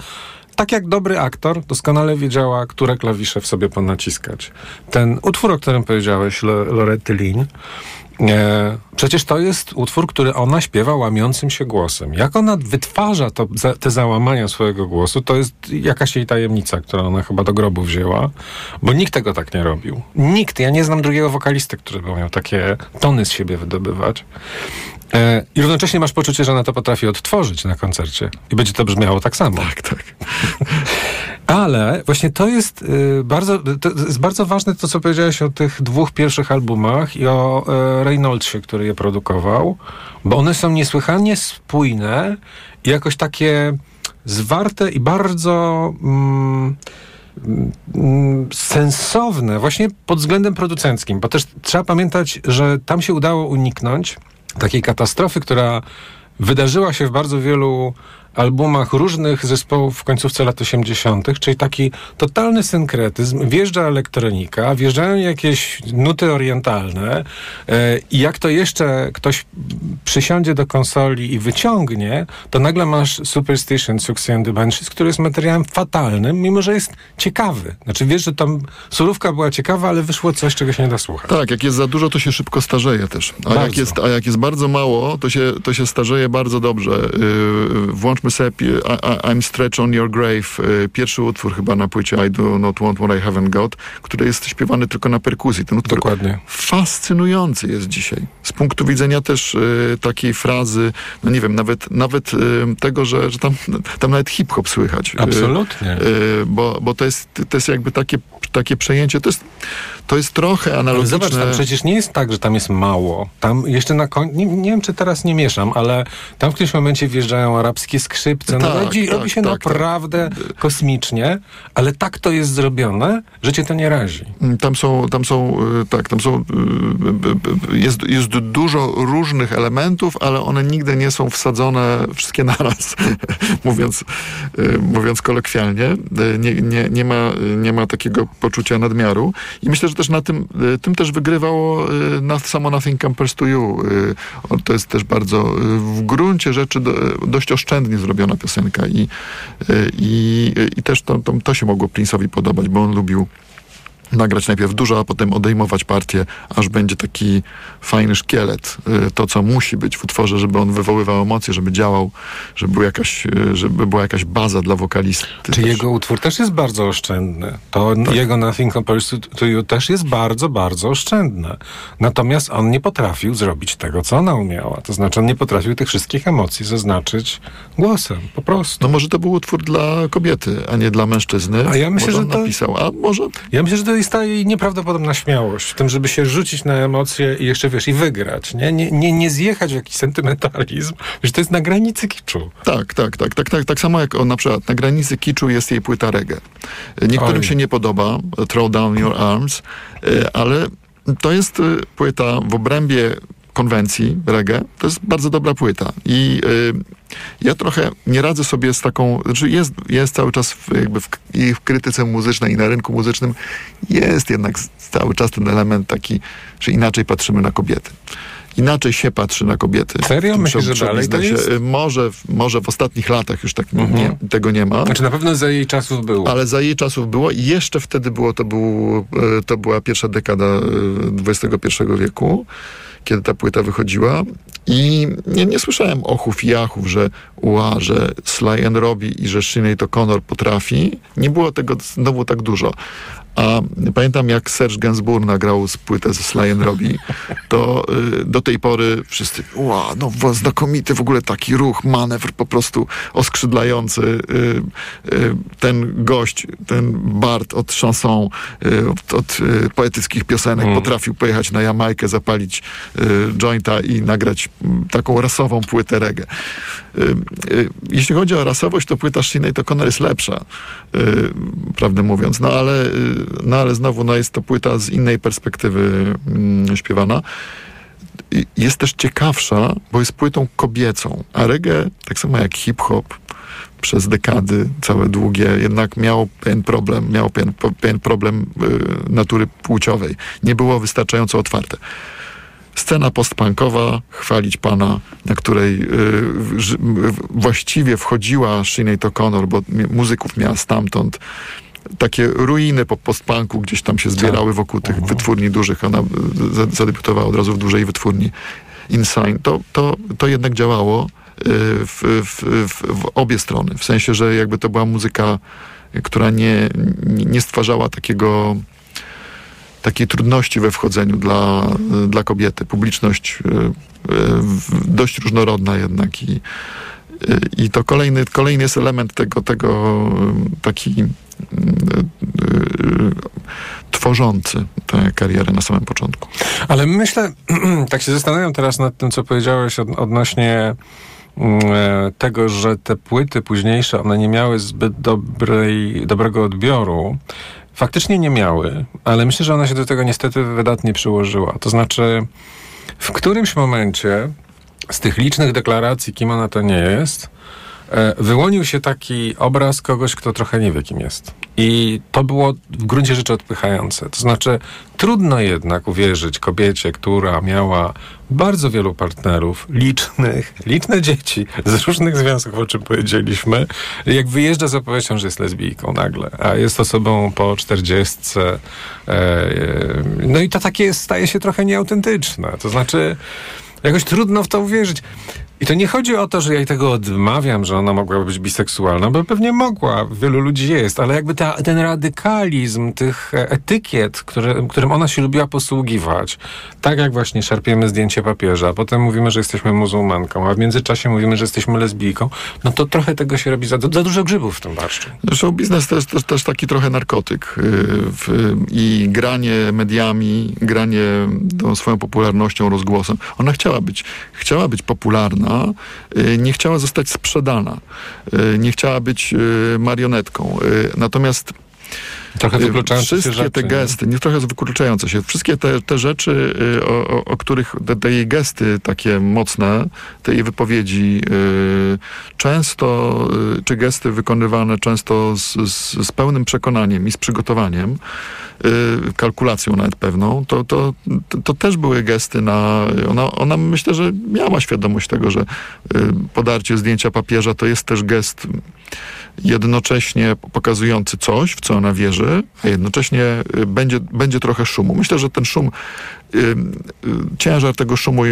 tak jak dobry aktor, doskonale wiedziała, które klawisze w sobie ponaciskać. Ten utwór, o którym powiedziałeś, Lo- Loretty Lin, E, przecież to jest utwór, który ona śpiewa łamiącym się głosem. Jak ona wytwarza to, te załamania swojego głosu, to jest jakaś jej tajemnica, którą ona chyba do grobu wzięła, bo nikt tego tak nie robił. Nikt. Ja nie znam drugiego wokalisty, który by miał takie tony z siebie wydobywać. E, I równocześnie masz poczucie, że ona to potrafi odtworzyć na koncercie. I będzie to brzmiało tak samo. Tak, tak. Ale właśnie to jest y, bardzo, to jest bardzo ważne to, co powiedziałeś o tych dwóch pierwszych albumach i o e, Reynoldsie, który je produkował, bo one są niesłychanie spójne i jakoś takie zwarte i bardzo mm, mm, sensowne, właśnie pod względem producenckim, bo też trzeba pamiętać, że tam się udało uniknąć takiej katastrofy, która wydarzyła się w bardzo wielu albumach różnych zespołów w końcówce lat 80., czyli taki totalny synkretyzm. Wjeżdża elektronika, wjeżdżają jakieś nuty orientalne e, i jak to jeszcze ktoś przysiądzie do konsoli i wyciągnie, to nagle masz Superstition, Suxy and the Banshees, który jest materiałem fatalnym, mimo że jest ciekawy. Znaczy wiesz, że tam surówka była ciekawa, ale wyszło coś, czego się nie da słuchać. Tak, jak jest za dużo, to się szybko starzeje też. A, Bardzo. jak jest, a jak jest bardzo mało, to się, to się starzeje bardzo dobrze. Yy, włączmy sobie I, I, I'm Stretch on Your Grave, yy, pierwszy utwór chyba na płycie I Do Not Want What I Haven't Got, który jest śpiewany tylko na perkusji. Ten utwór Dokładnie. fascynujący jest dzisiaj. Z punktu widzenia też yy, takiej frazy, no nie wiem, nawet, nawet yy, tego, że, że tam, tam nawet hip-hop słychać. Absolutnie. bo, bo to jest, to jest jakby takie, takie przejęcie, to jest, to jest trochę Ale analogiczne. zobacz, tam przecież nie jest tak, że tam jest mało. Tam jeszcze na końcu, nie, nie wiem czy teraz nie mieszam, ale tam w którymś momencie wjeżdżają arabskie skrzypce. No, Tak, robi, tak, robi się tak, naprawdę kosmicznie, ale tak to jest zrobione, że cię to nie razi. Mm, Tam są, tam są, y, tak, tam są, y, b- jest, jest dużo różnych elementów, ale one nigdy nie są wsadzone wszystkie naraz, mówiąc, y, mówiąc kolokwialnie. Y, Nie, nie, nie, ma, nie ma takiego poczucia nadmiaru. I myślę, że też na tym, y, tym też wygrywało na, samo Nothing Compares to You. O, To jest też bardzo w gruncie rzeczy do, dość oszczędnie zrobiona piosenka i, i, i też to, to, to się mogło Prince'owi podobać, bo on lubił nagrać najpierw dużo, a potem odejmować partię, aż będzie taki fajny szkielet. Y, To, co musi być w utworze, żeby on wywoływał emocje, żeby działał, żeby, był jakaś, y, żeby była jakaś baza dla wokalisty. Czy też. jego utwór też jest bardzo oszczędny. To jego Nothing Compares to, to You też jest bardzo, bardzo oszczędne. Natomiast on nie potrafił zrobić tego, co ona umiała. To znaczy on nie potrafił tych wszystkich emocji zaznaczyć głosem, po prostu. No może to był utwór dla kobiety, a nie dla mężczyzny. A ja myślę, może że to- napisał, a może... Ja myślę, że to tutaj staje jej nieprawdopodobna śmiałość w tym, żeby się rzucić na emocje i jeszcze, wiesz, i wygrać, nie? Nie, nie, nie zjechać w jakiś sentymentalizm, że to jest na granicy kiczu. Tak, tak, tak, tak, tak, tak samo jak na przykład na granicy kiczu jest jej płyta reggae. Niektórym Oj. się nie podoba Throw Down Your Arms, y, ale to jest y, płyta w obrębie konwencji reggae. To jest bardzo dobra płyta i y, ja trochę nie radzę sobie z taką, znaczy jest, jest cały czas w, jakby w, i w krytyce muzycznej i na rynku muzycznym jest jednak cały czas ten element taki, że inaczej patrzymy na kobiety. Inaczej się patrzy na kobiety. Serio? Myślisz, że dalej to jest? Może, może w ostatnich latach już tak Mhm. nie, tego nie ma. Znaczy na pewno za jej czasów było. Ale za jej czasów było i jeszcze wtedy było, to, był, e, to była pierwsza dekada e, XXI wieku, kiedy ta płyta wychodziła i nie, nie słyszałem ochów i jachów, że ua, że Sly Robbie i że Sinead O'Connor potrafi. Nie było tego znowu tak dużo. A pamiętam, jak Serge Gainsbourg nagrał z płytę ze Sly Robbie, to y, do tej pory wszyscy, ła, no znakomity w ogóle taki ruch, manewr po prostu oskrzydlający. Y, y, ten gość, ten Bart od chanson, y, od, od y, poetyckich piosenek potrafił pojechać na Jamajkę, zapalić y, jointa i nagrać mm, taką rasową płytę reggae. Jeśli chodzi o rasowość, to płyta Sinead O'Connor jest lepsza, prawdę mówiąc. No ale, no ale znowu no jest to płyta z innej perspektywy mm, śpiewana. Jest też ciekawsza, bo jest płytą kobiecą, a reggae, tak samo jak hip-hop, przez dekady całe długie, jednak miał pewien problem, miał pewien, pewien problem y, natury płciowej. Nie było wystarczająco otwarte scena postpunkowa, chwalić pana, na której y, w- właściwie wchodziła Sinead O'Connor, bo muzyków miała stamtąd. Takie ruiny po postpunku gdzieś tam się zbierały wokół tych wytwórni dużych. Ona za- zadebiutowała od razu w dużej wytwórni Insign. To, to, to jednak działało y, w, w, w, w obie strony. W sensie, że jakby to była muzyka, która nie, nie stwarzała takiego takiej trudności we wchodzeniu dla, dla kobiety. Publiczność y, y, dość różnorodna jednak i, i to kolejny, kolejny jest element tego, tego taki tworzący tę karierę na samym początku. Ale myślę, tak się zastanawiam teraz nad tym, co powiedziałeś od, odnośnie mm, e, tego, że te płyty późniejsze, one nie miały zbyt dobrej, dobrego odbioru. Faktycznie nie miały, ale myślę, że ona się do tego niestety wydatnie przyłożyła. To znaczy, w którymś momencie z tych licznych deklaracji, kim ona to nie jest, wyłonił się taki obraz kogoś, kto trochę nie wie, kim jest. I to było w gruncie rzeczy odpychające. To znaczy, trudno jednak uwierzyć kobiecie, która miała bardzo wielu partnerów, licznych, liczne dzieci z różnych związków, o czym powiedzieliśmy, jak wyjeżdża z opowieścią, że jest lesbijką nagle, a jest osobą po czterdziestce. E, e, no i to takie staje się trochę nieautentyczne. To znaczy, jakoś trudno w to uwierzyć. I to nie chodzi o to, że ja jej tego odmawiam, że ona mogłaby być biseksualna, bo pewnie mogła, wielu ludzi jest, ale jakby ta, ten radykalizm tych e, etykiet, którym ona się lubiła posługiwać, tak jak właśnie szarpiemy zdjęcie papieża, potem mówimy, że jesteśmy muzułmanką, a w międzyczasie mówimy, że jesteśmy lesbijką, no to trochę tego się robi za, za dużo grzybów w tym barszczu. Zresztą biznes to jest też, też taki trochę narkotyk y, w, i granie mediami, granie tą swoją popularnością, rozgłosem. Ona chciała być, chciała być popularna, y, nie chciała zostać sprzedana, y, nie chciała być y, marionetką. Natomiast Trochę Y, wykluczające się Wszystkie rzeczy. te gesty, nie trochę wykluczające się, wszystkie te, te rzeczy, y, o, o, o których, te, te jej gesty takie mocne, te jej wypowiedzi, y, często, y, czy gesty wykonywane często z, z, z pełnym przekonaniem i z przygotowaniem, y, kalkulacją nawet pewną, to, to, to, też były gesty na... Ona, ona myślę, że miała świadomość tego, że podarcie zdjęcia papieża to jest też gest jednocześnie pokazujący coś, w co ona wierzy, a jednocześnie y, będzie, będzie trochę szumu. Myślę, że ten szum, y, y, ciężar tego szumu,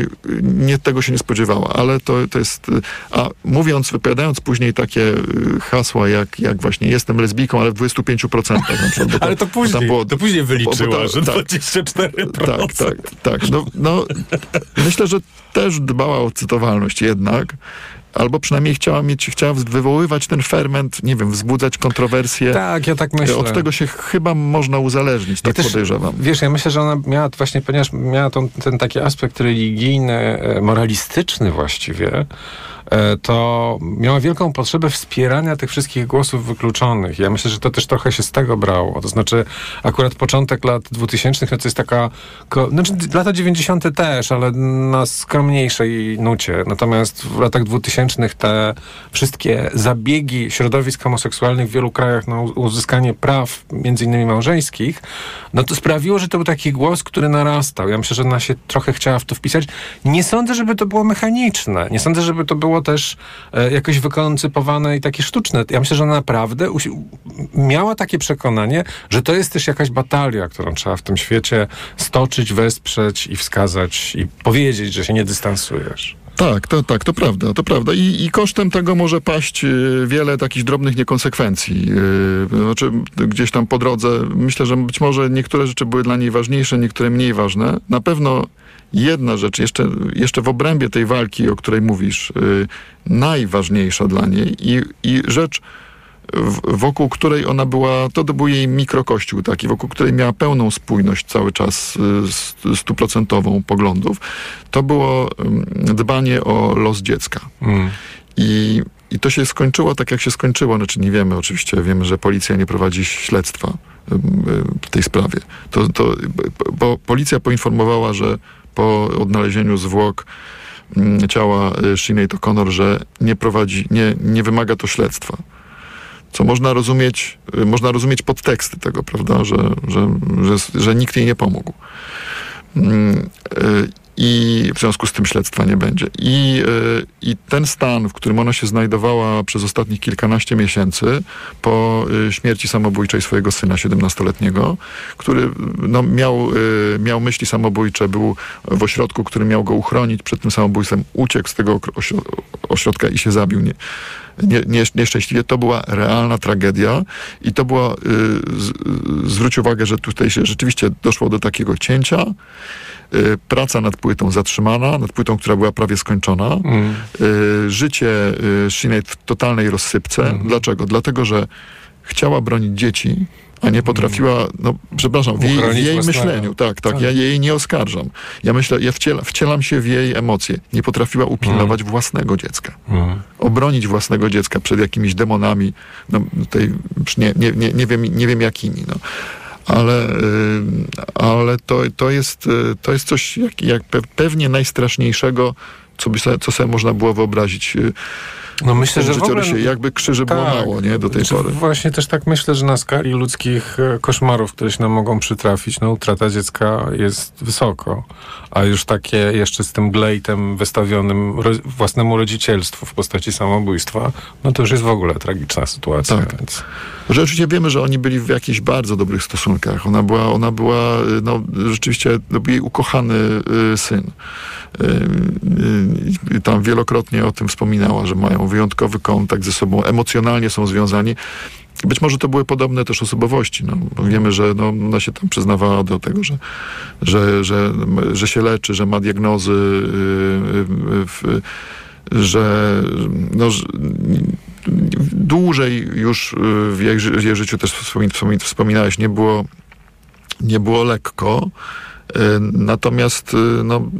nie tego się nie spodziewała, ale to, to jest, a mówiąc, wypowiadając później takie hasła, jak, jak właśnie jestem lesbijką, ale w 25% na przykład. bo Ale to później, było- to później wyliczyła, bo- bo to- że tak. 24%. Tak, tak, tak. No, no, myślę, że też dbała o cytowalność jednak albo przynajmniej chciała mieć, chciała wywoływać ten ferment, nie wiem, wzbudzać kontrowersje. Tak, ja tak myślę. Od tego się chyba można uzależnić, tak też, podejrzewam. Wiesz, ja myślę, że ona miała właśnie, ponieważ miała tą, ten taki aspekt religijny, e, moralistyczny właściwie, to miała wielką potrzebę wspierania tych wszystkich głosów wykluczonych. Ja myślę, że to też trochę się z tego brało. To znaczy, akurat początek lat 2000 no to jest taka, znaczy lata 90 też, ale na skromniejszej nucie. Natomiast w latach 2000 te wszystkie zabiegi środowisk homoseksualnych w wielu krajach na uzyskanie praw, między innymi małżeńskich, no to sprawiło, że to był taki głos, który narastał. Ja myślę, że ona się trochę chciała w to wpisać. Nie sądzę, żeby to było mechaniczne. Nie sądzę, żeby to było też e, jakoś wykoncypowane i takie sztuczne. Ja myślę, że naprawdę miała takie przekonanie, że to jest też jakaś batalia, którą trzeba w tym świecie stoczyć, wesprzeć i wskazać i powiedzieć, że się nie dystansujesz. Tak, to, tak, to prawda, to prawda. I, I kosztem tego może paść y, wiele takich drobnych niekonsekwencji. Y, Znaczy, gdzieś tam po drodze, myślę, że być może niektóre rzeczy były dla niej ważniejsze, niektóre mniej ważne. Na pewno jedna rzecz, jeszcze, jeszcze w obrębie tej walki, o której mówisz, y, najważniejsza dla niej i, i rzecz, w- wokół której ona była, to, to był jej mikrokościół taki, wokół której miała pełną spójność cały czas y, st- stuprocentową poglądów, to było ym, dbanie o los dziecka. Mm. I, I to się skończyło tak, jak się skończyło. Znaczy nie wiemy oczywiście, wiemy, że policja nie prowadzi śledztwa y, w tej sprawie. To, to, bo policja poinformowała, że po odnalezieniu zwłok mm, ciała y, Sinead O'Connor, że nie prowadzi, nie, nie wymaga to śledztwa co można rozumieć, y, można rozumieć podteksty tego, prawda, że, że, że, że nikt jej nie pomógł. I w związku z tym śledztwa nie będzie. I, y, I ten stan, w którym ona się znajdowała przez ostatnich kilkanaście miesięcy po y, śmierci samobójczej swojego syna 17-letniego, który no, miał, y, miał myśli samobójcze, był w ośrodku, który miał go uchronić przed tym samobójstwem, uciekł z tego ośrodka i się zabił. Nie, nie, nie, nieszczęśliwie. To była realna tragedia i to była, y, z, zwróć uwagę, że tutaj się rzeczywiście doszło do takiego cięcia. Y, praca nad płytą zatrzymana, nad płytą, która była prawie skończona. Mm. Y, życie y, Sinead w totalnej rozsypce. Dlaczego? Dlatego, że chciała bronić dzieci, a nie potrafiła, no przepraszam, w jej, w jej myśleniu, tak, tak, Tak. ja jej nie oskarżam. Ja myślę, ja wciela, wcielam się w jej emocje. Nie potrafiła upilnować własnego dziecka Mm. obronić własnego dziecka przed jakimiś demonami, no już nie, nie, nie, nie, wiem, nie wiem jakimi, no. Ale, y, ale to, to, jest, y, to jest coś jak, jak pe- pewnie najstraszniejszego, co, by sobie, co sobie można było wyobrazić y, No myślę, że w ogóle... Jakby krzyży było Tak. mało, nie, do tej Znaczy, pory. Właśnie też tak myślę, że na skali ludzkich e, koszmarów, które się nam mogą przytrafić, no utrata dziecka jest wysoko. A już takie jeszcze z tym glejtem wystawionym ro, własnemu rodzicielstwu w postaci samobójstwa, no to już jest w ogóle tragiczna sytuacja. Tak. Więc... Że oczywiście wiemy, że oni byli w jakichś bardzo dobrych stosunkach. Ona była, ona była y, no, rzeczywiście no, jej ukochany y, syn. Y, y, tam wielokrotnie o tym wspominała, że mają wyjątkowy kontakt ze sobą, emocjonalnie są związani. Być może to były podobne też osobowości. No, wiemy, że no, ona się tam przyznawała do tego, że, że, że, że się leczy, że ma diagnozy, y, y, w- że, no, że dłużej już w jej, ży- jej życiu też wspomin, wspomin, wspominałeś, nie było, nie było lekko. Y, Natomiast no,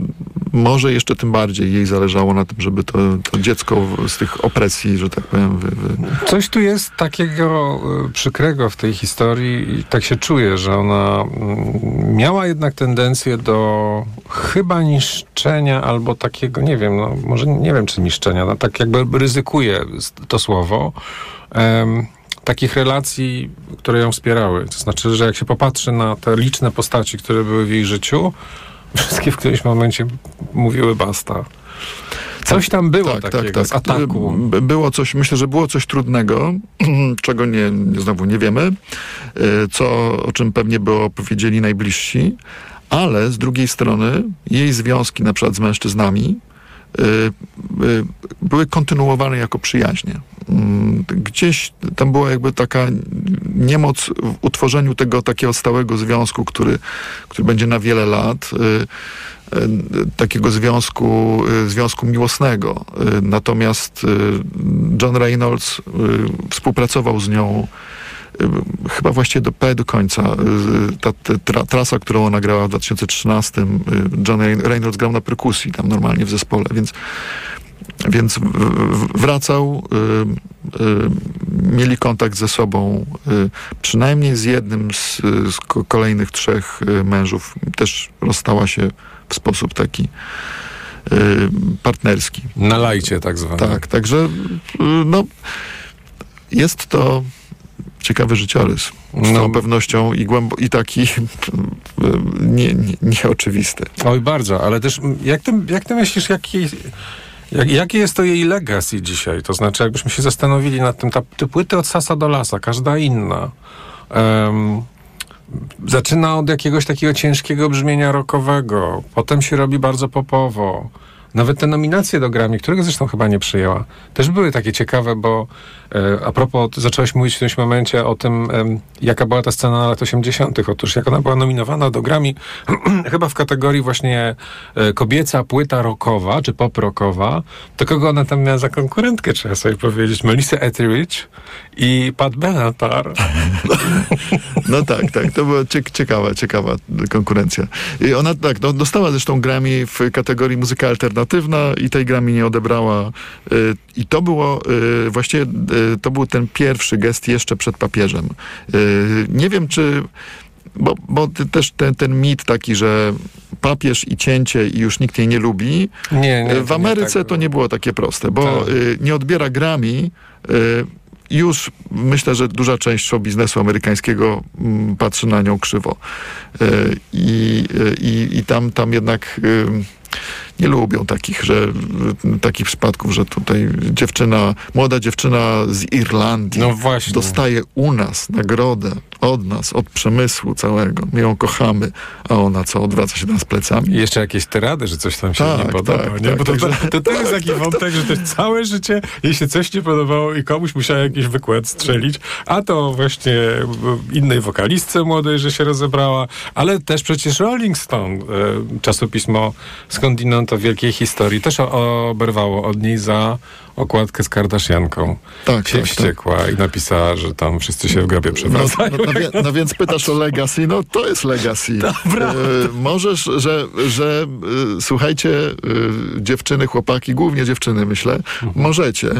może jeszcze tym bardziej jej zależało na tym, żeby to, to dziecko z tych opresji, że tak powiem, wy, wy, Coś tu jest takiego y, przykrego w tej historii i tak się czuję, że ona mm, miała jednak tendencję do chyba niszczenia albo takiego, nie wiem, no może nie wiem czy niszczenia, no tak jakby ryzykuje to słowo, em, takich relacji, które ją wspierały. To znaczy, że jak się popatrzy na te liczne postaci, które były w jej życiu, wszystkie w którymś momencie mówiły basta. Coś tam było Tak, takiego z ataku. B- Było coś, myślę, że było coś trudnego, czego nie, znowu nie wiemy, y, co, o czym pewnie by opowiedzieli najbliżsi, ale z drugiej strony jej związki na przykład z mężczyznami były kontynuowane jako przyjaźnie. Mm, gdzieś tam była jakby taka niemoc w utworzeniu tego takiego stałego związku, który, który będzie na wiele lat takiego związku, związku miłosnego. Natomiast John Reynolds współpracował z nią chyba właściwie do, do końca. Ta, ta tra, trasa, którą ona grała w 2013, John Reynolds grał na perkusji tam normalnie w zespole, więc więc wracał, y, y, mieli kontakt ze sobą, y, przynajmniej z jednym z, z, kolejnych trzech mężów. Też rozstała się w sposób taki partnerski. Na lajcie tak zwane. Tak, także no, jest to ciekawy życiorys. Z no. całą pewnością i, głębo, i taki nie, nie, nieoczywisty. Oj, bardzo, ale też jak ty, jak ty myślisz, jaki jak, jakie jest to jej legacy dzisiaj? To znaczy, jakbyśmy się zastanowili nad tym, ta, te płyty od sasa do lasa, każda inna. Um, zaczyna od jakiegoś takiego ciężkiego brzmienia rockowego, potem się robi bardzo popowo. Nawet te nominacje do Grammy, którego zresztą chyba nie przyjęła, też były takie ciekawe, bo e, a propos, zacząłeś mówić w tym momencie o tym, jaka była ta scena lat 80. Otóż jak ona była nominowana do Grammy, chyba w kategorii właśnie e, kobieca płyta rockowa, czy pop rockowa, to kogo ona tam miała za konkurentkę, trzeba sobie powiedzieć. Melissa Etheridge i Pat Benatar. No tak, tak, to była ciekawa, ciekawa konkurencja. I ona tak, no, dostała zresztą Grammy w kategorii muzyka alternatywna i tej Grammy nie odebrała. Y, I to było y, właściwie, y, to był ten pierwszy gest jeszcze przed papieżem. Nie wiem, czy bo, bo też ten, ten mit taki, że papież i cięcie i już nikt jej nie lubi. Nie, nie, w Ameryce nie tak to nie było takie proste, bo tak. nie odbiera Grammy już myślę, że duża część show biznesu amerykańskiego mm, patrzy na nią krzywo. I, e, i, i tam, tam jednak nie lubią takich, że, takich przypadków, że tutaj dziewczyna, młoda dziewczyna z Irlandii no dostaje u nas nagrodę od nas, od przemysłu całego. My ją kochamy, a ona co, odwraca się do nas plecami. I jeszcze jakieś tyrady, że coś tam się tak, nie podoba. Tak, nie? Tak, Bo to, to, to, to jest taki wątek, że też całe życie jej się coś nie podobało i komuś musiała jakiś wykład strzelić, a to właśnie innej wokalistce młodej, że się rozebrała, ale też przecież Rolling Stone, e, czasopismo skądinąd wielkiej historii, też oberwało od niej za okładkę z Kardashianką. Tak, się tak, wściekła tak. i napisała, że tam wszyscy się w grobie no, przewracają. No, no, no, no, więc pytasz o legacy, no to jest legacy. Dobra. E, możesz, że, że e, słuchajcie, e, dziewczyny, chłopaki, głównie dziewczyny myślę, mhm. możecie,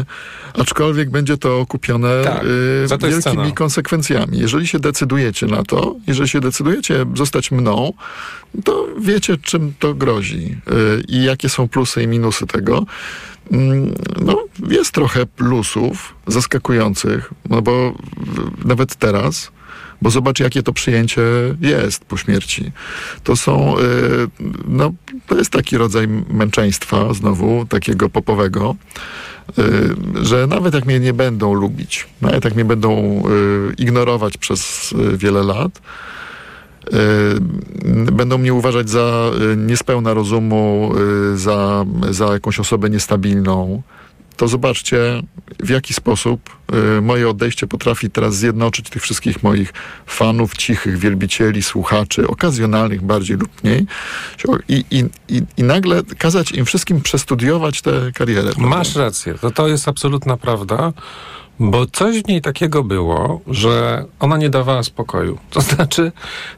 aczkolwiek będzie to okupione tak, e, wielkimi konsekwencjami. Jeżeli się decydujecie na to, jeżeli się decydujecie zostać mną, to wiecie, czym to grozi e, i jakie są plusy i minusy tego. Mm, no, jest trochę plusów zaskakujących, no bo nawet teraz, bo zobacz, jakie to przyjęcie jest po śmierci. To są, y, no, to jest taki rodzaj męczeństwa, znowu, takiego popowego, y, że nawet jak mnie nie będą lubić, nawet jak mnie będą y, ignorować przez wiele lat, będą mnie uważać za y, niespełna rozumu, y, za, za jakąś osobę niestabilną, to zobaczcie, w jaki sposób moje odejście potrafi teraz zjednoczyć tych wszystkich moich fanów, cichych wielbicieli, słuchaczy, okazjonalnych bardziej lub mniej i, i, i, i nagle kazać im wszystkim przestudiować tę karierę. Masz rację, to, to jest absolutna prawda. Bo coś w niej takiego było, że ona nie dawała spokoju. To znaczy,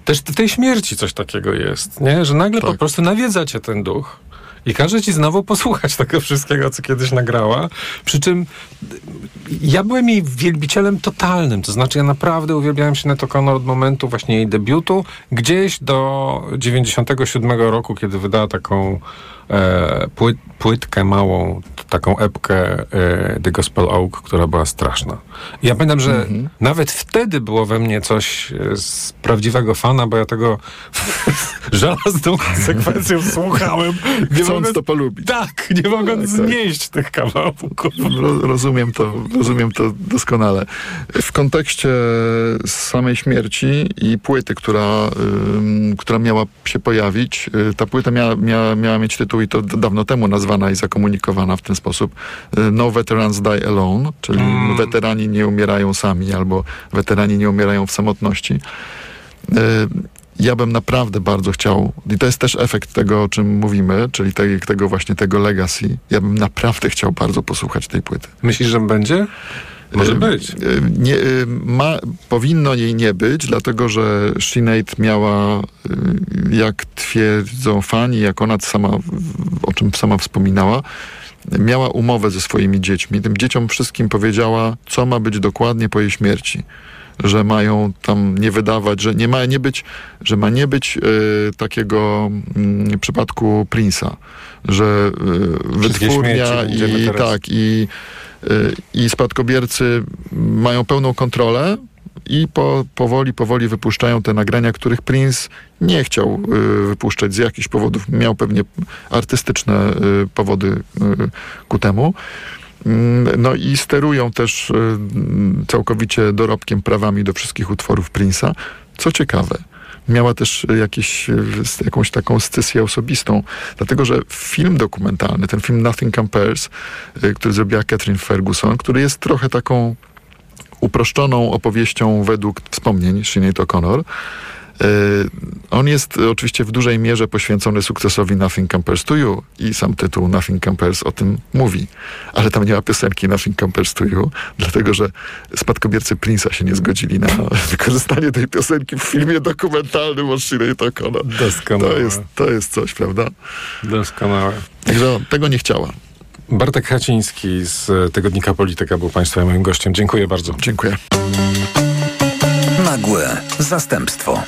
też w tej śmierci coś takiego jest, nie? Że nagle tak. po prostu nawiedza cię ten duch i każe ci znowu posłuchać tego wszystkiego, co kiedyś nagrała. Przy czym ja byłem jej wielbicielem totalnym. To znaczy, ja naprawdę uwielbiałem się Neto Connor od momentu właśnie jej debiutu, gdzieś do 97 roku, kiedy wydała taką płytkę małą, taką epkę e, The Gospel Oak, która była straszna. I ja pamiętam, że -hmm. nawet wtedy było we mnie coś e, z prawdziwego fana, bo ja tego żelazną konsekwencją słuchałem. Nie mogąc to polubić. Tak, nie mogąc Tak, tak. znieść tych kawałków. Ro, rozumiem to, rozumiem to doskonale. W kontekście samej śmierci i płyty, która, ym, która miała się pojawić, y, ta płyta miała, miała, miała mieć tytuł i to dawno temu nazwana i zakomunikowana w ten sposób y, No Veterans Die Alone, czyli weterani nie umierają sami albo weterani nie umierają w samotności. Y, ja bym naprawdę bardzo chciał, i to jest też efekt tego, o czym mówimy, czyli te, tego właśnie tego legacy, ja bym naprawdę chciał bardzo posłuchać tej płyty. Myślisz, że będzie? Może Y, być. y, Nie, y, ma, powinno jej nie być, dlatego że Sinead miała, y, jak twierdzą fani, jak ona sama, o czym sama wspominała, miała umowę ze swoimi dziećmi. Tym dzieciom wszystkim powiedziała, co ma być dokładnie po jej śmierci. Że mają tam nie wydawać, że nie ma nie być, że ma nie być y, takiego mm, przypadku Prince'a, że y, wytwórnia i tak i, y, i spadkobiercy mają pełną kontrolę i po, powoli, powoli wypuszczają te nagrania, których Prince nie chciał y, wypuszczać z jakichś powodów. Miał pewnie artystyczne y, powody y, ku temu. Mm, No i sterują też y, całkowicie dorobkiem prawami do wszystkich utworów Prince'a. Co ciekawe, miała też jakieś, y, s- jakąś taką scysję osobistą, dlatego że film dokumentalny, ten film Nothing Compares, y, który zrobiła Catherine Ferguson, który jest trochę taką uproszczoną opowieścią według wspomnień Sinead O'Connor. On jest oczywiście w dużej mierze poświęcony sukcesowi Nothing Compares to You i sam tytuł Nothing Compares o tym mówi. Ale tam nie ma piosenki Nothing Compares to You, dlatego że spadkobiercy Prince'a się nie zgodzili na wykorzystanie tej piosenki w filmie dokumentalnym o O'Connor. Doskonałe. To jest, to jest coś, prawda? Doskonałe. Także tego nie chciała. Bartek Haciński z e, Tygodnika Polityka był Państwa moim gościem. Dziękuję bardzo. Dziękuję. Nagłe zastępstwo.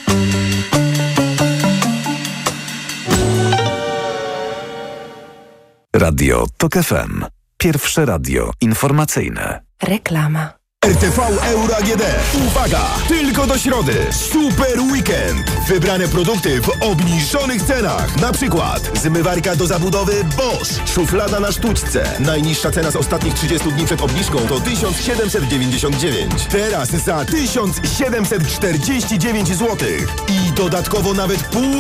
Radio TOK FM. Pierwsze radio informacyjne. Reklama. RTV Euro AGD. Uwaga! Tylko do środy. Super weekend. Wybrane produkty w obniżonych cenach. Na przykład zmywarka do zabudowy Bosch. Szuflada na sztuczce. Najniższa cena z ostatnich 30 dni przed obniżką to 1799. Teraz za 1749 zł. I dodatkowo nawet pół